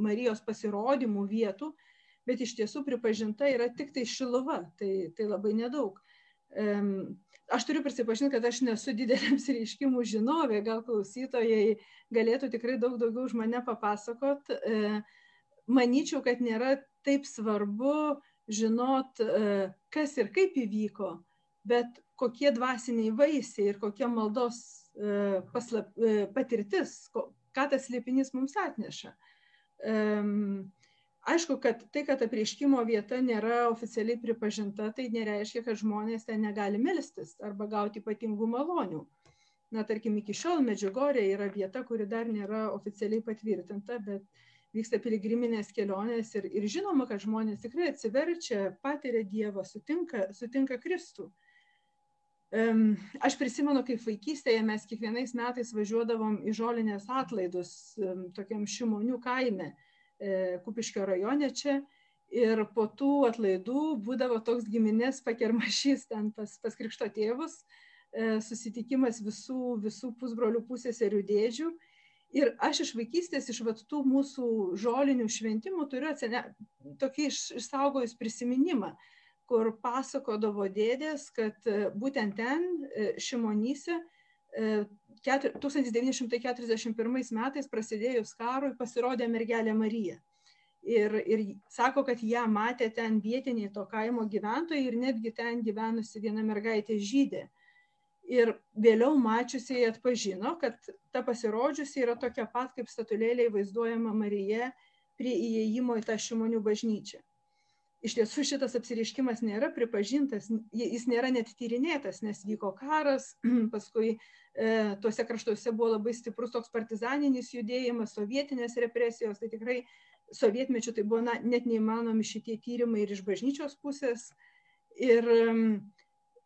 Marijos pasirodymų vietų, bet iš tiesų pripažinta yra tik tai šiluva, tai, tai labai nedaug. Aš turiu prisipažinti, kad aš nesu didelė apsireiškimų žinovė, gal klausytojai galėtų tikrai daug daugiau už mane papasakot. E, manyčiau, kad nėra taip svarbu žinot, e, kas ir kaip įvyko, bet kokie dvasiniai vaisiai ir kokia maldos e, paslap, patirtis, ką tas liepinys mums atneša. Um, aišku kad tai kad apreiškimo vieta nėra oficialiai pripažinta tai nereiškia kad žmonės ten negali melstis arba gauti ypatingų malonių na tarkim iki šiol medžiugorje yra vieta kuri dar nėra oficialiai patvirtinta bet vyksta piligriminės kelionės ir, ir žinoma, kad žmonės tikrai atsiverčia, patiria Dievą, sutinka, sutinka Kristų. Aš prisimenu, kaip vaikystėje mes kiekvienais metais važiuodavom į žolinės atlaidus tokiam šimonių kaime. E, Kupiškio rajone čia. Ir po tų atlaidų būdavo toks giminės pakermašys ten pas, pas krikšto tėvus, e, susitikimas visų, visų pusbrolių pusėserių dėdžių. Ir aš iš vaikystės, iš vat, tų mūsų žolinių šventimų turiu atsene, tokį iš, išsaugojus prisiminimą, kur pasakodavo dėdės, kad e, būtent ten Šimonyse 1941 metais prasidėjus karui pasirodė mergelė Marija. Ir, ir sako, kad ją matė ten vietiniai to kaimo gyventojai ir netgi ten gyvenusi viena mergaitė žydė. Ir vėliau mačiusiai atpažino, kad ta pasirodžiusi yra tokia pat kaip statulėliai vaizduojama Marija prie įėjimo į tą šimonių bažnyčią iš tiesų šitas apsireiškimas nėra pripažintas, jis nėra net tyrinėtas, nes vyko karas, paskui e, tuose kraštuose buvo labai stiprus toks partizaninis judėjimas, sovietinės represijos, tai tikrai sovietmečių tai buvo na, net neįmanomi šitie tyrimai ir iš bažnyčios pusės. Ir,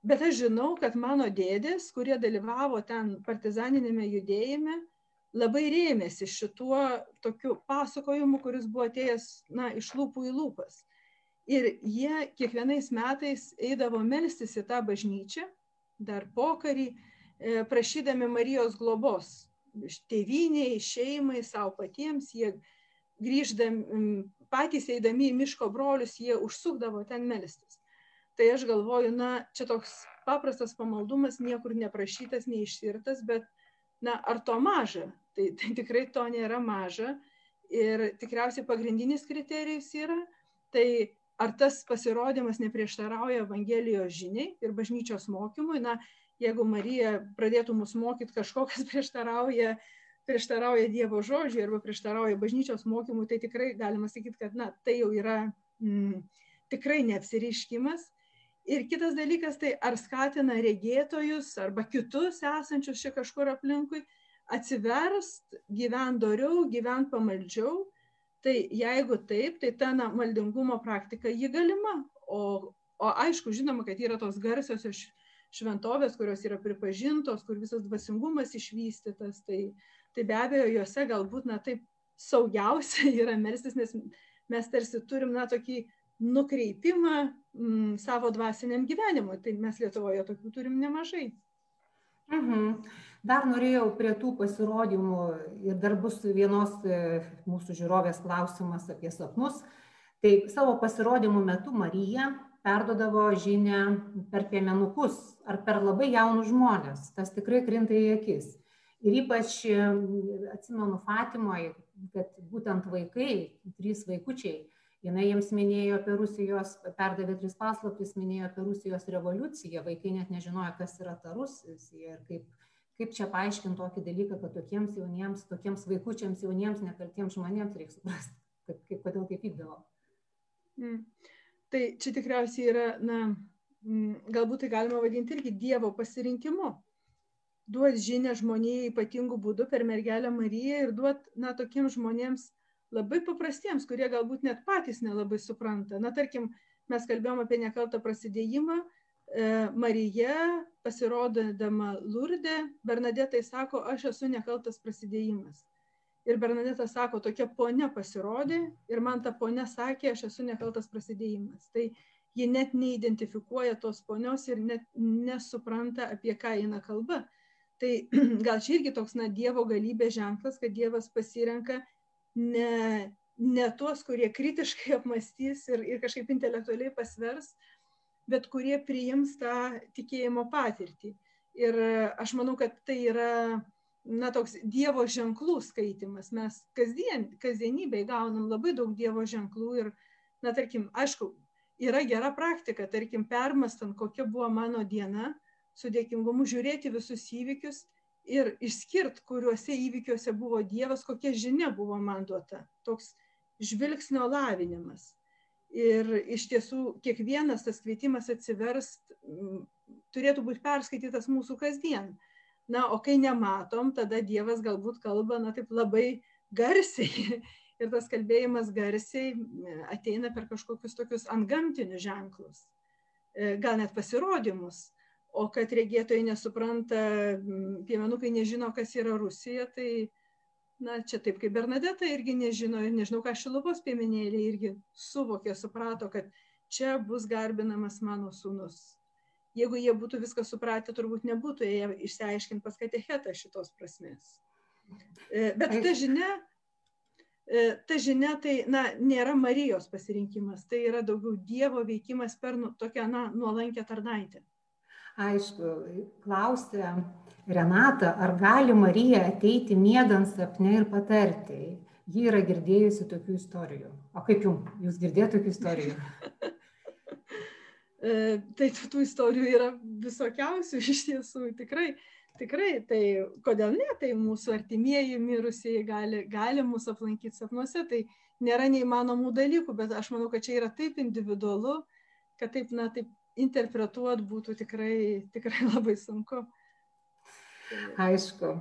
bet aš žinau, kad mano dėdės, kurie dalyvavo ten partizaninėme judėjime, labai rėmėsi šituo tokiu pasakojimu, kuris buvo atėjęs na, iš lūpų į lūpas ir jie kiekvienais metais eidavo melstis į tą bažnyčią, dar pokarį, e, prašydami Marijos globos. Tėviniai, šeimai, savo patiems, jie grįždami, patys eidami į miško brolius, jie užsukdavo ten melstis. Tai aš galvoju, na, čia toks paprastas pamaldumas, niekur neprašytas, neišsirtas, bet, na, ar to maža? Tai, tai tikrai to nėra maža. Ir tikriausiai pagrindinis kriterijus yra, tai ar tas pasirodymas neprieštarauja Evangelijos žiniai ir bažnyčios mokymui. Na, jeigu Marija pradėtų mus mokyti kažko, kas prieštarauja, prieštarauja Dievo žodžiui arba prieštarauja bažnyčios mokymui, tai tikrai galima sakyti, kad na, tai jau yra mm, tikrai neapsiriškimas. Ir kitas dalykas, tai ar skatina regėtojus arba kitus esančius čia kažkur aplinkui atsiverst, gyvent doriau, gyvent pamaldžiau Tai jeigu taip, tai ta na, maldingumo praktika ji galima. O, o aišku, žinoma, kad yra tos garsiosios šventovės, kurios yra pripažintos, kur visas dvasingumas išvystytas, tai, tai be abejo, juose galbūt, na taip, saugiausia yra melstis, nes mes tarsi turim, na, tokį nukreipimą m, mm, savo dvasiniam gyvenimui. Tai mes Lietuvoje tokių turim nemažai. Mhm. Dar norėjau prie tų pasirodymų ir dar bus vienos e, mūsų žiūrovės klausimas apie sapnus. Tai savo pasirodymų metu Marija perdodavo žinę per piemenukus ar per labai jaunus žmonės. Tas tikrai krinta į akis. Ir ypač atsimenu Fatimoje, kad būtent vaikai, trys vaikučiai, jinai jiems minėjo apie rusijos perdavė tris paslaptis minėjo apie rusijos revoliuciją vaikai net nežinojo kas yra ta rusija ir kaip kaip čia paaiškint tokį dalyką kad tokiems jauniems tokiems vaikučiams jauniems nekaltiems žmonėms reik suprast kad kaip kodėl taip vykdavo mm. tai čia tikriausiai yra na mm, galbūt tai galima vadinti irgi dievo pasirinkimu duot žinią žmonijai ypatingų būdų per mergelę mariją ir duot na tokiems žmonėms labai paprastiems, kurie galbūt net patys nelabai supranta. Na, tarkim, mes kalbėjom apie nekaltą prasidėjimą. E, Marija, pasirodydama Lurdė, Bernadetai sako, aš esu nekaltas prasidėjimas. Ir Bernadeta sako, tokia ponia pasirodė ir man ta ponia sakė, aš esu nekaltas prasidėjimas. Tai ji net neidentifikuoja tos ponios ir net nesupranta, apie ką eina kalba. Tai gal čia irgi toks, na, Dievo galybės ženklas, kad Dievas pasirenka ne, ne tuos, kurie kritiškai apmastys ir, ir kažkaip intelektualiai pasvers, bet kurie priims tą tikėjimo patirtį. Ir aš manau, kad tai yra na, toks Dievo ženklų skaitimas. Mes kasdien, kasdienybėje gaunam labai daug Dievo ženklų ir, na, tarkim, aišku, yra gera praktika, tarkim, permastant, kokia buvo mano diena, su dėkingumu žiūrėti visus įvykius ir išskirt, kuriuose įvykiuose buvo Dievas, kokia žinia buvo man duota. Toks žvilgsnio lavinimas. Ir iš tiesų kiekvienas tas kvietimas atsiverst turėtų būti perskaitytas mūsų kasdien. Na, o kai nematom, tada Dievas galbūt kalba, na, taip labai garsiai. Ir tas kalbėjimas garsiai ateina per kažkokius tokius antgamtinius ženklus, e, gal net pasirodymus o kad regėtojai nesupranta, piemenukai nežino, kas yra Rusija, tai, na, čia taip kaip Bernadeta irgi nežino ir nežinau, ką Šiluvos piemenėlė irgi suvokė, suprato, kad čia bus garbinamas mano sūnus. Jeigu jie būtų viską supratę, turbūt nebūtų jie išsiaiškinti pas katechetą šitos prasmės. E, bet ta žinia, e, ta žinia tai, na, nėra Marijos pasirinkimas, tai yra daugiau Dievo veikimas per nu, tokią, na, nuolankę tarnaitę aišku klausė renata ar gali marija ateiti miegant sapne ir patarti? Ji yra girdėjusi tokių istorijų. O kaip jum? Jūs girdėjot tokių istorijų? E, tai tų istorijų yra visokiausių iš tiesų tikrai tikrai. Tai kodėl ne? Tai mūsų artimieji mirusieji gali gali mus aplankyti sapnuose tai nėra neįmanomų dalykų bet aš manau kad čia yra taip individualu kad taip na taip interpretuot būtų tikrai, tikrai labai sunku. Aišku.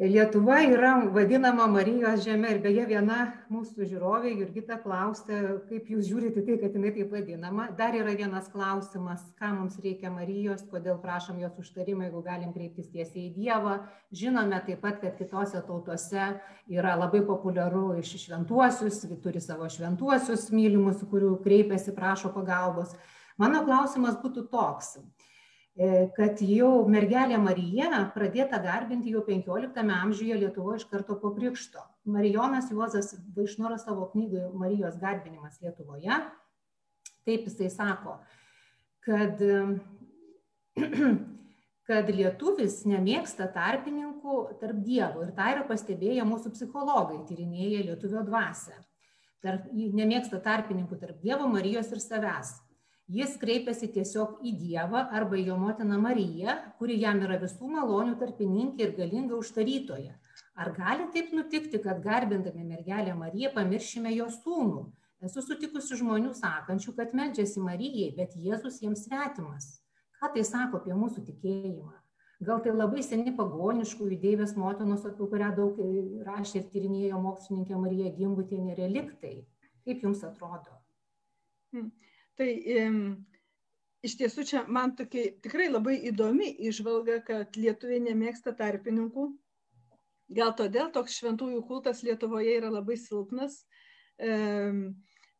Lietuva yra vadinama Marijos žemė ir beje viena mūsų žiūrovė, Jurgita, klausė, kaip jūs žiūrite tai, kad jinai taip vadinama. Dar yra vienas klausimas, ką mums reikia Marijos, kodėl prašom jos užtarimą, jeigu galim kreiptis tiesiai į Dievą. Žinome taip pat, kad kitose tautose yra labai populiaru iš šventuosius, turi savo šventuosius mylimus, kurių kreipiasi, prašo pagalbos. Mano klausimas būtų toks, e, kad jau mergelė Marija pradėta garbinti jau 15 amžiuje Lietuvoje iš karto po krikšto. Marijonas Juozas Vaišnoras savo knygoje Marijos garbinimas Lietuvoje, taip jisai sako, kad, kad lietuvis nemėgsta tarpininkų tarp dievų ir tą yra pastebėję mūsų psichologai, tyrinėję lietuvio dvasę. Tarp, nemėgsta tarpininkų tarp Dievo, Marijos ir savęs jis kreipiasi tiesiog į Dievą arba į jo motiną Mariją, kuri jam yra visų malonių tarpininkė ir galinga užtarytoja. Ar gali taip nutikti, kad garbindami mergelę Mariją pamiršime jo sūnų? Esu sutikusi žmonių sakančių, kad medžiasi Marijai, bet Jėzus jiems svetimas. Ką tai sako apie mūsų tikėjimą? Gal tai labai seni pagoniškų judėjus motinos, apie kurią daug rašė ir tyrinėjo mokslininkė Marija Gimbutienė reliktai. Kaip jums atrodo? Tai iš tiesų čia man tokia tikrai labai įdomi išvalga, kad lietuviai nemėgsta tarpininkų. Gal todėl toks šventųjų kultas Lietuvoje yra labai silpnas.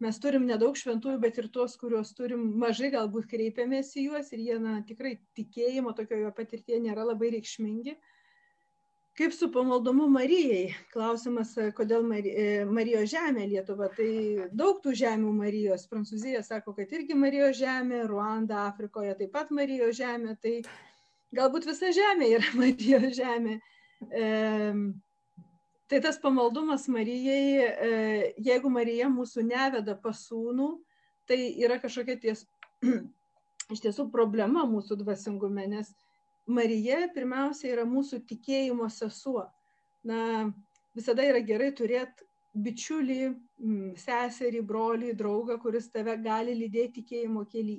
Mes turim nedaug šventųjų, bet ir tuos, kuriuos turim, mažai galbūt kreipiamės į juos ir jie na, tikrai tikėjimo tokioje patirtyje nėra labai reikšmingi kaip su pamaldumu Marijai? Klausimas, e, kodėl e, Marijos žemė Lietuva. Tai daug tų žemių Marijos. Prancūzija sako, kad irgi Marijos žemė, Ruanda, Afrikoje taip pat Marijos žemė. Tai galbūt visa žemė yra Marijos žemė. E, Tai tas pamaldumas Marijai, e, jeigu Marija mūsų neveda pasūnų, tai yra kažkokia ties, iš tiesų problema mūsų dvasingume, nes Marija pirmiausia yra mūsų tikėjimo sesuo. Na, visada yra gerai turėti bičiulį, seserį, brolį, draugą, kuris tave gali lydėti tikėjimo kelią.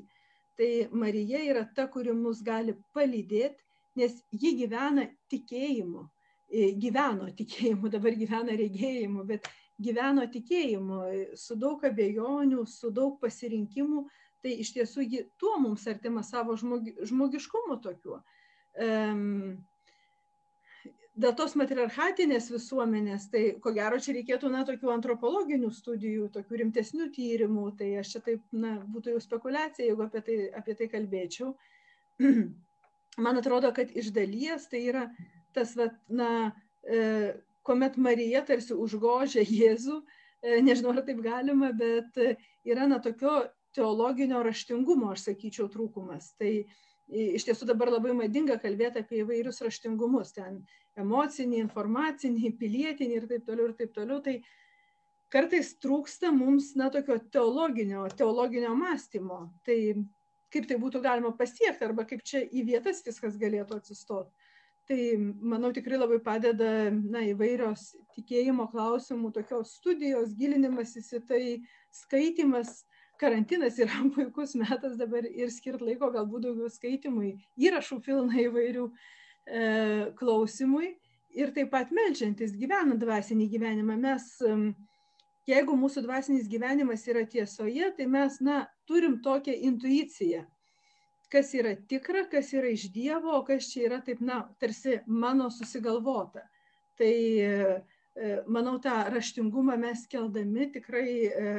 Tai Marija yra ta, kuri mus gali palydėti, nes ji gyvena tikėjimu gyveno tikėjimu, dabar gyvena regėjimu, bet gyveno tikėjimu, su daug abejonių, su daug pasirinkimų, tai iš tiesų ji tuo mums artima savo žmogi, žmogiškumu tokiu. Dėl tos matriarchatinės visuomenės, tai ko gero čia reikėtų, na, tokių antropologinių studijų, tokių rimtesnių tyrimų, tai aš čia taip, na, būtų jau spekulacija, jeigu apie tai, apie tai kalbėčiau. Man atrodo, kad iš dalies tai yra tas, vat, na, e, kuomet Marija tarsi užgožia Jėzų, e, nežinau, ar taip galima, bet yra, na, tokio teologinio raštingumo, aš sakyčiau, trūkumas. Tai iš tiesų dabar labai madinga kalbėti apie įvairius raštingumus, ten emocinį, informacinį, pilietinį ir taip toliau, ir taip toliau. Tai kartais trūksta mums, na, tokio teologinio, teologinio mąstymo. Tai kaip tai būtų galima pasiekti, arba kaip čia į vietas viskas galėtų atsistoti tai manau tikrai labai padeda na, įvairios tikėjimo klausimų, tokios studijos, gilinimasis į tai, skaitimas. Karantinas yra puikus metas dabar ir skirti laiko galbūt daugiau skaitimui, įrašų pilna įvairių e, klausimui ir taip pat melžiantis, gyvenant dvasinį gyvenimą. Mes, jeigu mūsų dvasinis gyvenimas yra tiesoje, tai mes, na, turim tokią intuiciją kas yra tikra, kas yra iš Dievo, o kas čia yra taip, na, tarsi mano susigalvota. Tai e, manau, tą raštingumą mes keldami tikrai e,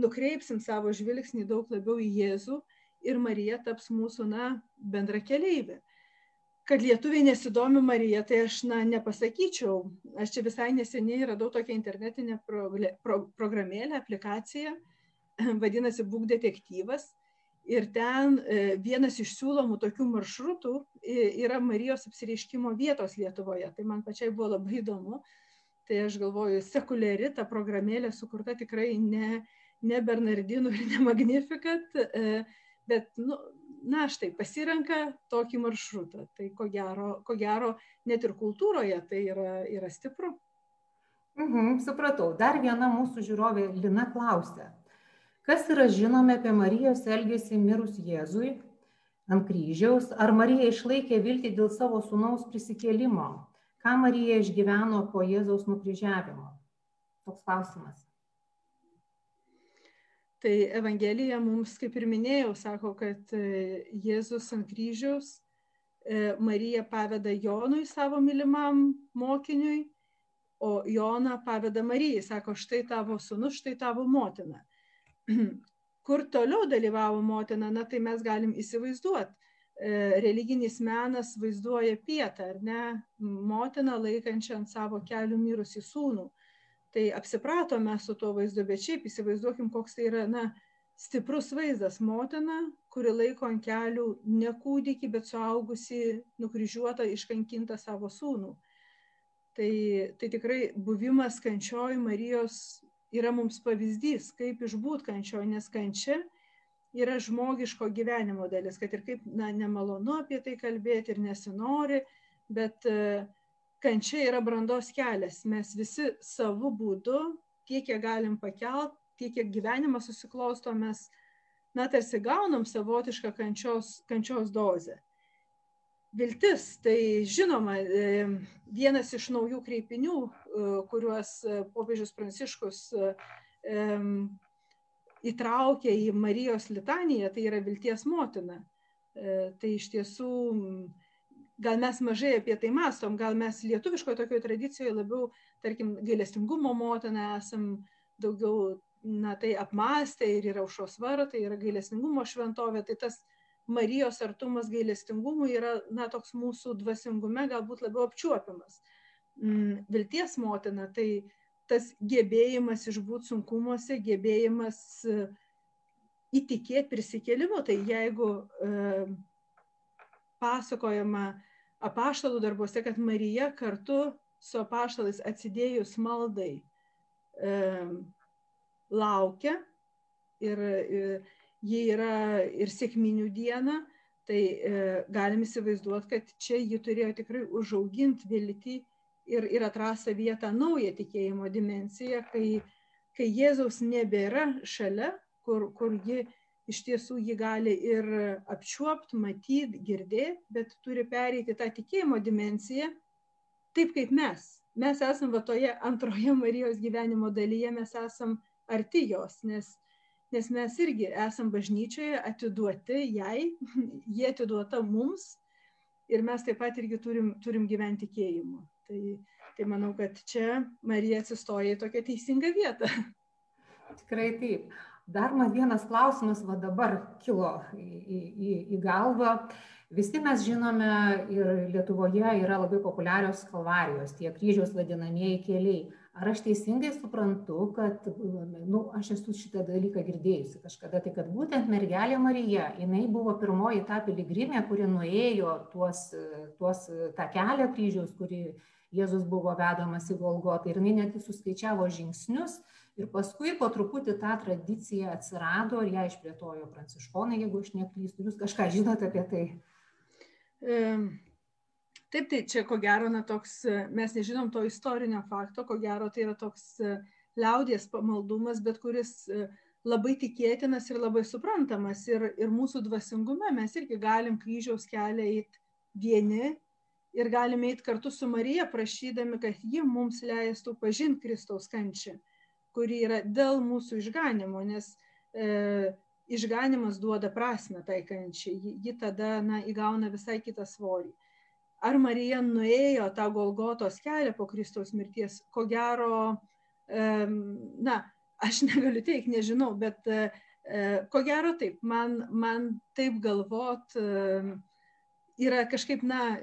nukreipsim savo žvilgsnį daug labiau į Jėzų ir Marija taps mūsų, na, bendra keliaivė. Kad lietuviai nesidomi Marija, tai aš, na, nepasakyčiau. Aš čia visai neseniai radau tokią internetinę pro, pro, programėlę, aplikaciją, vadinasi Būk detektyvas Ir ten e, vienas iš siūlomų tokių maršrutų yra Marijos apsireiškimo vietos Lietuvoje. Tai man pačiai buvo labai įdomu. Tai aš galvoju, sekuliari ta programėlė sukurta tikrai ne, ne Bernardinų ir ne Magnificat, e, bet, nu, na štai, pasirenka tokį maršrutą. Tai ko gero, ko gero net ir kultūroje tai yra, yra stipru. Mhm, supratau. Dar viena mūsų žiūrovė Lina klausė Kas yra žinoma apie Marijos elgesį mirus Jėzui ant kryžiaus? Ar Marija išlaikė viltį dėl savo sunaus prisikėlimo? Ką Marija išgyveno po Jėzaus nukryžiavimo? Toks klausimas. Tai Evangelija mums, kaip ir minėjau, sako, kad e, Jėzus ant kryžiaus e, Marija paveda Jonui savo mylimam mokiniui, o Joną paveda Marijai, sako, štai tavo sunus, štai tavo motina. Kur toliau dalyvavo motina, na tai mes galim įsivaizduoti. E, religinis menas vaizduoja pietą, ar ne, motiną laikančią ant savo kelių mirusį sūnų. Tai apsipratome su tuo vaizdu, bet šiaip įsivaizduokim, koks tai yra, na, stiprus vaizdas motina, kuri laiko ant kelių ne kūdikį, bet suaugusi, nukryžiuotą, iškankintą savo sūnų. Tai, tai tikrai buvimas kančioj Marijos yra mums pavyzdys, kaip išbūt kančioj, nes kančia yra žmogiško gyvenimo dalis, kad ir kaip na, nemalonu apie tai kalbėti ir nesinori, bet uh, kančia yra brandos kelias. Mes visi savo būdu, tiek kiek galim pakelt, tiek kiek gyvenimas susiklosto, mes, na, tarsi gaunam savotišką kančios, kančios dozę. Viltis, tai žinoma, e, vienas iš naujų kreipinių, e, kuriuos e, popiežius Pranciškus įtraukė į Marijos litaniją, tai yra vilties motina. Tai iš tiesų, gal mes mažai apie tai mastom, gal mes lietuviškoje tokioje tradicijoje labiau, tarkim, gailestingumo motina esam daugiau, na tai apmastę ir yra aušos vartai, yra gailestingumo šventovė, tai tas Marijos artumas gailestingumui yra, na, toks mūsų dvasingume galbūt labiau apčiuopiamas. Mm, vilties motina, tai tas gebėjimas išbūti sunkumuose, gebėjimas e, įtikėti prisikėlimu. Tai jeigu e, pasakojama apaštalų darbuose, kad Marija kartu su apaštalais atsidėjus maldai e, laukia ir, ir ji yra ir sėkminių diena, tai e, galim įsivaizduoti, kad čia ji turėjo tikrai užauginti viltį ir, ir atrastą vietą naują tikėjimo dimenciją, kai, kai Jėzaus nebėra šalia, kur, kur ji iš tiesų jį gali ir apčiuopti, matyti, girdėti, bet turi pereiti tą tikėjimo dimenciją taip kaip mes. Mes esame toje antroje Marijos gyvenimo dalyje, mes esame arti jos, nes, nes mes irgi esame bažnyčioje atiduoti jai, jie atiduota mums ir mes taip pat irgi turim, turim gyventi tikėjimu. Tai, tai manau, kad čia Marija atsistoja į tokią teisingą vietą. Tikrai taip. Dar man vienas klausimas va dabar kilo į, į, į galvą. Visi mes žinome ir Lietuvoje yra labai populiarios kalvarijos, tie kryžiaus vadinamieji keliai. Ar aš teisingai suprantu, kad, na, nu, aš esu šitą dalyką girdėjusi kažkada, tai kad būtent mergelė Marija, jinai buvo pirmoji ta piligrimė, kuri nuėjo tuos, tuos tą kelią kryžiaus, kurį Jėzus buvo vedamas į Golgotą ir jinai netgi suskaičiavo žingsnius ir paskui po truputį ta tradicija atsirado ir ją išplėtojo pranciškonai, jeigu aš neklystu. Jūs kažką žinote apie tai? Taip, tai čia ko gero, na, toks, mes nežinom to istorinio fakto, ko gero tai yra toks e, liaudies pamaldumas, bet kuris e, labai tikėtinas ir labai suprantamas. Ir, ir mūsų dvasingume mes irgi galim kryžiaus kelią eiti vieni ir galime eiti kartu su Marija, prašydami, kad ji mums leistų pažinti Kristaus kančią, kuri yra dėl mūsų išganimo, nes e, išganimas duoda prasme tai kančiai, ji, ji tada na, įgauna visai kitą svorį. Ar Marija nuėjo tą Golgotos kelią po Kristaus mirties? Ko gero, e, na, aš negaliu teikti, nežinau, bet e, ko gero taip, man, man taip galvot e, yra kažkaip, na,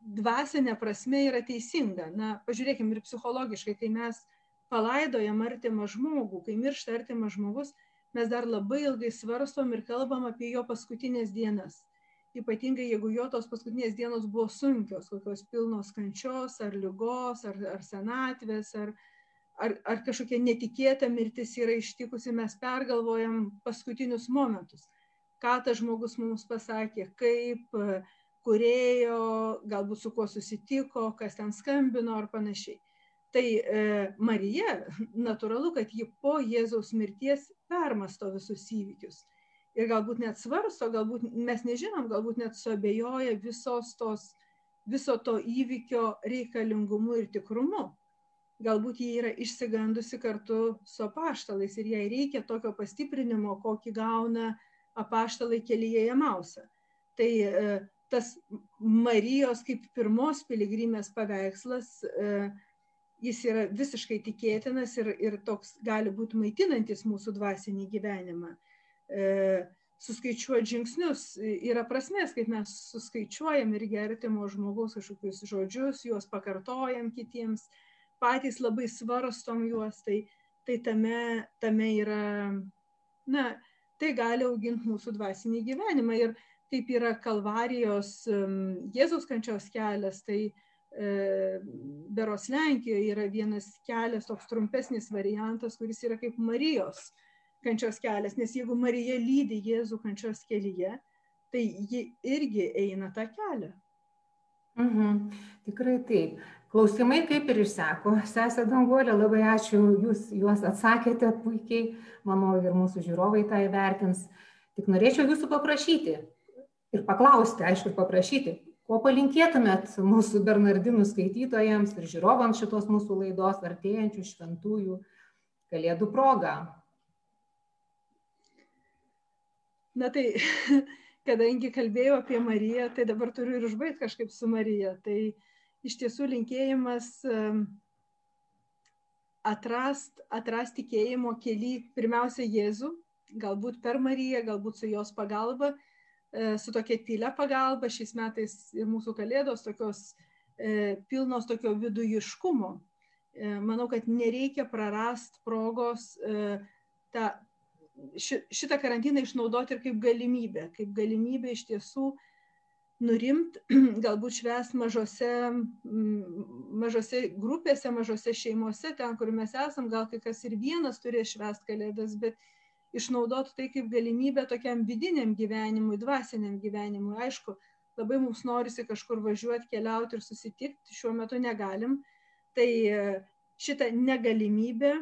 dvasinė prasme yra teisinga. Na, pažiūrėkime ir psichologiškai, kai mes palaidojam artimą žmogų, kai miršta artimas žmogus, mes dar labai ilgai svarstom ir kalbam apie jo paskutinės dienas. Ypatingai jeigu jo tos paskutinės dienos buvo sunkios, kokios pilnos kančios, ar lygos, ar, ar senatvės, ar, ar, ar kažkokia netikėta mirtis yra ištikusi, mes pergalvojam paskutinius momentus. Ką tas žmogus mums pasakė, kaip, kurėjo, galbūt su kuo susitiko, kas ten skambino ar panašiai. Tai e, Marija, natūralu, kad ji po Jėzaus mirties permasto visus įvykius. Ir galbūt net svarsto, galbūt mes nežinom, galbūt net suabejoja visos tos, viso to įvykio reikalingumu ir tikrumu. Galbūt jie yra išsigandusi kartu su apaštalais ir jai reikia tokio pastiprinimo, kokį gauna apaštalai kelyje į Mausą. Tai e, tas Marijos kaip pirmos piligrimės paveikslas, e, jis yra visiškai tikėtinas ir, ir toks gali būti maitinantis mūsų dvasinį gyvenimą. E, suskaičiuoti žingsnius yra prasmės, kaip mes suskaičiuojam ir gertimo žmogaus kažkokius žodžius, juos pakartojam kitiems, patys labai svarstom juos, tai, tai tame, tame yra, na, tai gali auginti mūsų dvasinį gyvenimą. Ir, kaip yra Kalvarijos Jėzaus kančios kelias, tai e, Beros Lenkijoje yra vienas kelias, toks trumpesnis variantas, kuris yra kaip Marijos kančios kelias, nes jeigu Marija lydi Jėzų kančios kelyje, tai ji irgi eina tą kelią. Mhm, tikrai taip. Klausimai kaip ir išseko. Sesė Danguolė, labai ačiū, jūs juos atsakėte puikiai, manau ir mūsų žiūrovai tą įvertins. Tik norėčiau jūsų paprašyti, ir paklausti, aišku, paprašyti, ko palinkėtumėt mūsų Bernardinų skaitytojams ir žiūrovams šitos mūsų laidos artėjančių šventųjų kalėdų progą. Na tai, kadangi kalbėjau apie Mariją, tai dabar turiu ir užbaigti kažkaip su Marija. Tai iš tiesų linkėjimas atrast, atrast tikėjimo keli pirmiausia Jėzų, galbūt per Mariją, galbūt su jos pagalba su tokia tylia pagalba šiais metais ir mūsų kalėdos tokios e, pilnos tokio vidujiškumo. E, manau, kad nereikia prarast progos tą, šitą karantiną išnaudoti ir kaip galimybę, kaip galimybę iš tiesų nurimt, galbūt švęs mažose, mažose grupėse, mažose šeimose, ten, kur mes esam, gal kai kas ir vienas turės švęst kalėdas, bet išnaudotų tai kaip galimybę tokiam vidiniam gyvenimui, dvasiniam gyvenimui. Aišku, labai mums norisi kažkur važiuoti, keliauti ir susitikti, šiuo metu negalim. Tai e, šitą negalimybę,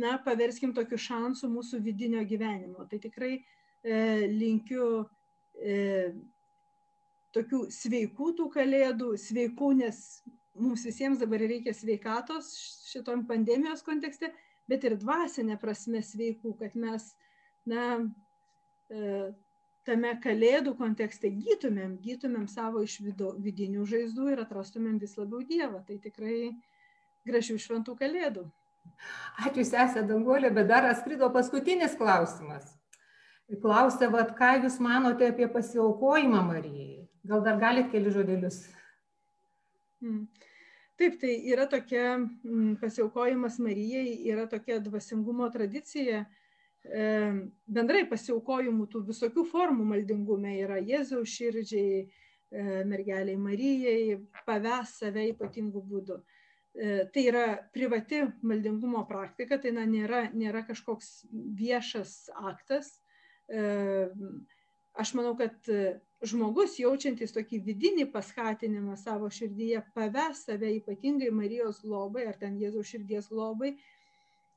na, paverskim tokiu šansu mūsų vidinio gyvenimo. Tai tikrai e, linkiu e, tokių sveikų tų kalėdų, sveikų, nes mums visiems dabar reikia sveikatos šitom pandemijos kontekste, bet ir dvasinė prasme sveikų, kad mes, na, e, tame kalėdų kontekste gytumėm, gytumėm savo iš vido, vidinių žaizdų ir atrastumėm vis labiau Dievą. Tai tikrai gražių šventų kalėdų. Ačiū, sesė Danguolė, bet dar atskrido paskutinis klausimas. Klausė, vad, ką Jūs manote apie pasiaukojimą Marijai? Gal dar galit keli žodelius? Hmm. Taip, tai yra tokia mm, pasiaukojimas Marijai, yra tokia dvasingumo tradicija. E, bendrai pasiaukojimų tų visokių formų maldingume yra Jėzaus širdžiai, e, mergeliai Marijai, paves save ypatingų būdų. E, tai yra privati maldingumo praktika, tai na, nėra, nėra kažkoks viešas aktas. Aš manau, kad žmogus jaučiantis tokį vidinį paskatinimą savo širdyje paves save ypatingai Marijos globai ar ten Jėzaus širdies globai,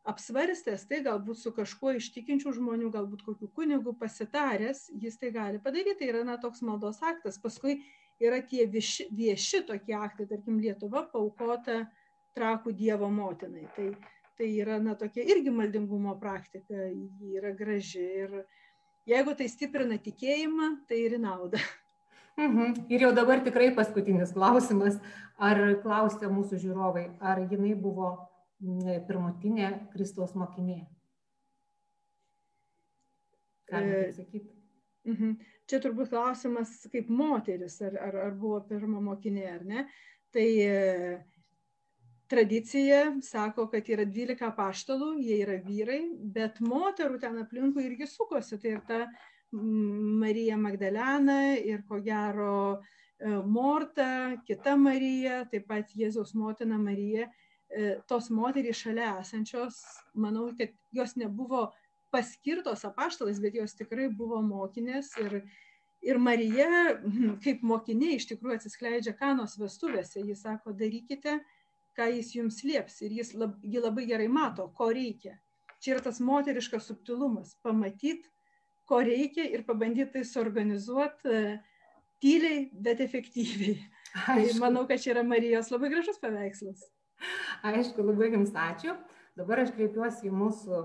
apsvarstęs tai galbūt su kažkuo iš tikinčių žmonių, galbūt kokiu kunigu pasitaręs, jis tai gali padaryti, tai yra na, toks maldos aktas. Paskui yra tie vieši, vieši tokie aktai, tarkim, Lietuva paukota trakų Dievo motinai. Tai, tai yra na, tokia irgi maldingumo praktika, ji yra graži ir, Jeigu tai stiprina tikėjimą, tai ir į naudą. Mhm. Ir jau dabar tikrai paskutinis klausimas. Ar klausė mūsų žiūrovai, ar jinai buvo pirmutinė Kristaus mokinė? Galite e, sakyti. Mhm. Čia turbūt klausimas kaip moteris, ar, ar, ar buvo pirma mokinė ar ne. Tai tradicija sako, kad yra 12 paštalų, jie yra vyrai, bet moterų ten aplinkui irgi sukosi. Tai ir ta Marija Magdalena ir ko gero e, Morta, kita Marija, taip pat Jėzaus motina Marija. E, tos moterys šalia esančios, manau, kad jos nebuvo paskirtos apaštalais, bet jos tikrai buvo mokinės ir, ir Marija kaip mokinė iš tikrųjų atsiskleidžia kanos vestuvėse. Jis sako, darykite, ką jis jums lieps ir jis lab, ji labai gerai mato, ko reikia. Čia yra tas moteriškas subtilumas - pamatyti, ko reikia ir pabandyti tai suorganizuoti e, tyliai, bet efektyviai. Tai manau, kad čia yra Marijos labai gražus paveikslas. Aišku, labai jums ačiū. Dabar aš kreipiuosi į mūsų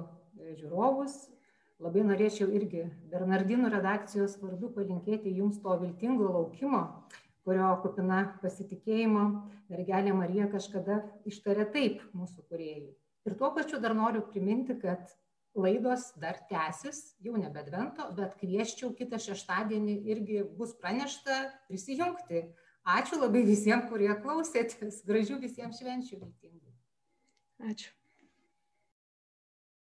žiūrovus. Labai norėčiau irgi Bernardinų redakcijos vardu palinkėti jums to viltingo laukimo kurio kupina pasitikėjimo mergelė Marija kažkada ištarė taip mūsų kuriejui. Ir tuo pačiu dar noriu priminti, kad laidos dar tęsis, jau nebe Advento, bet kvieščiau kitą šeštadienį irgi bus pranešta prisijungti. Ačiū labai visiems, kurie klausėtės. Gražių visiems švenčių viltingų. Ačiū.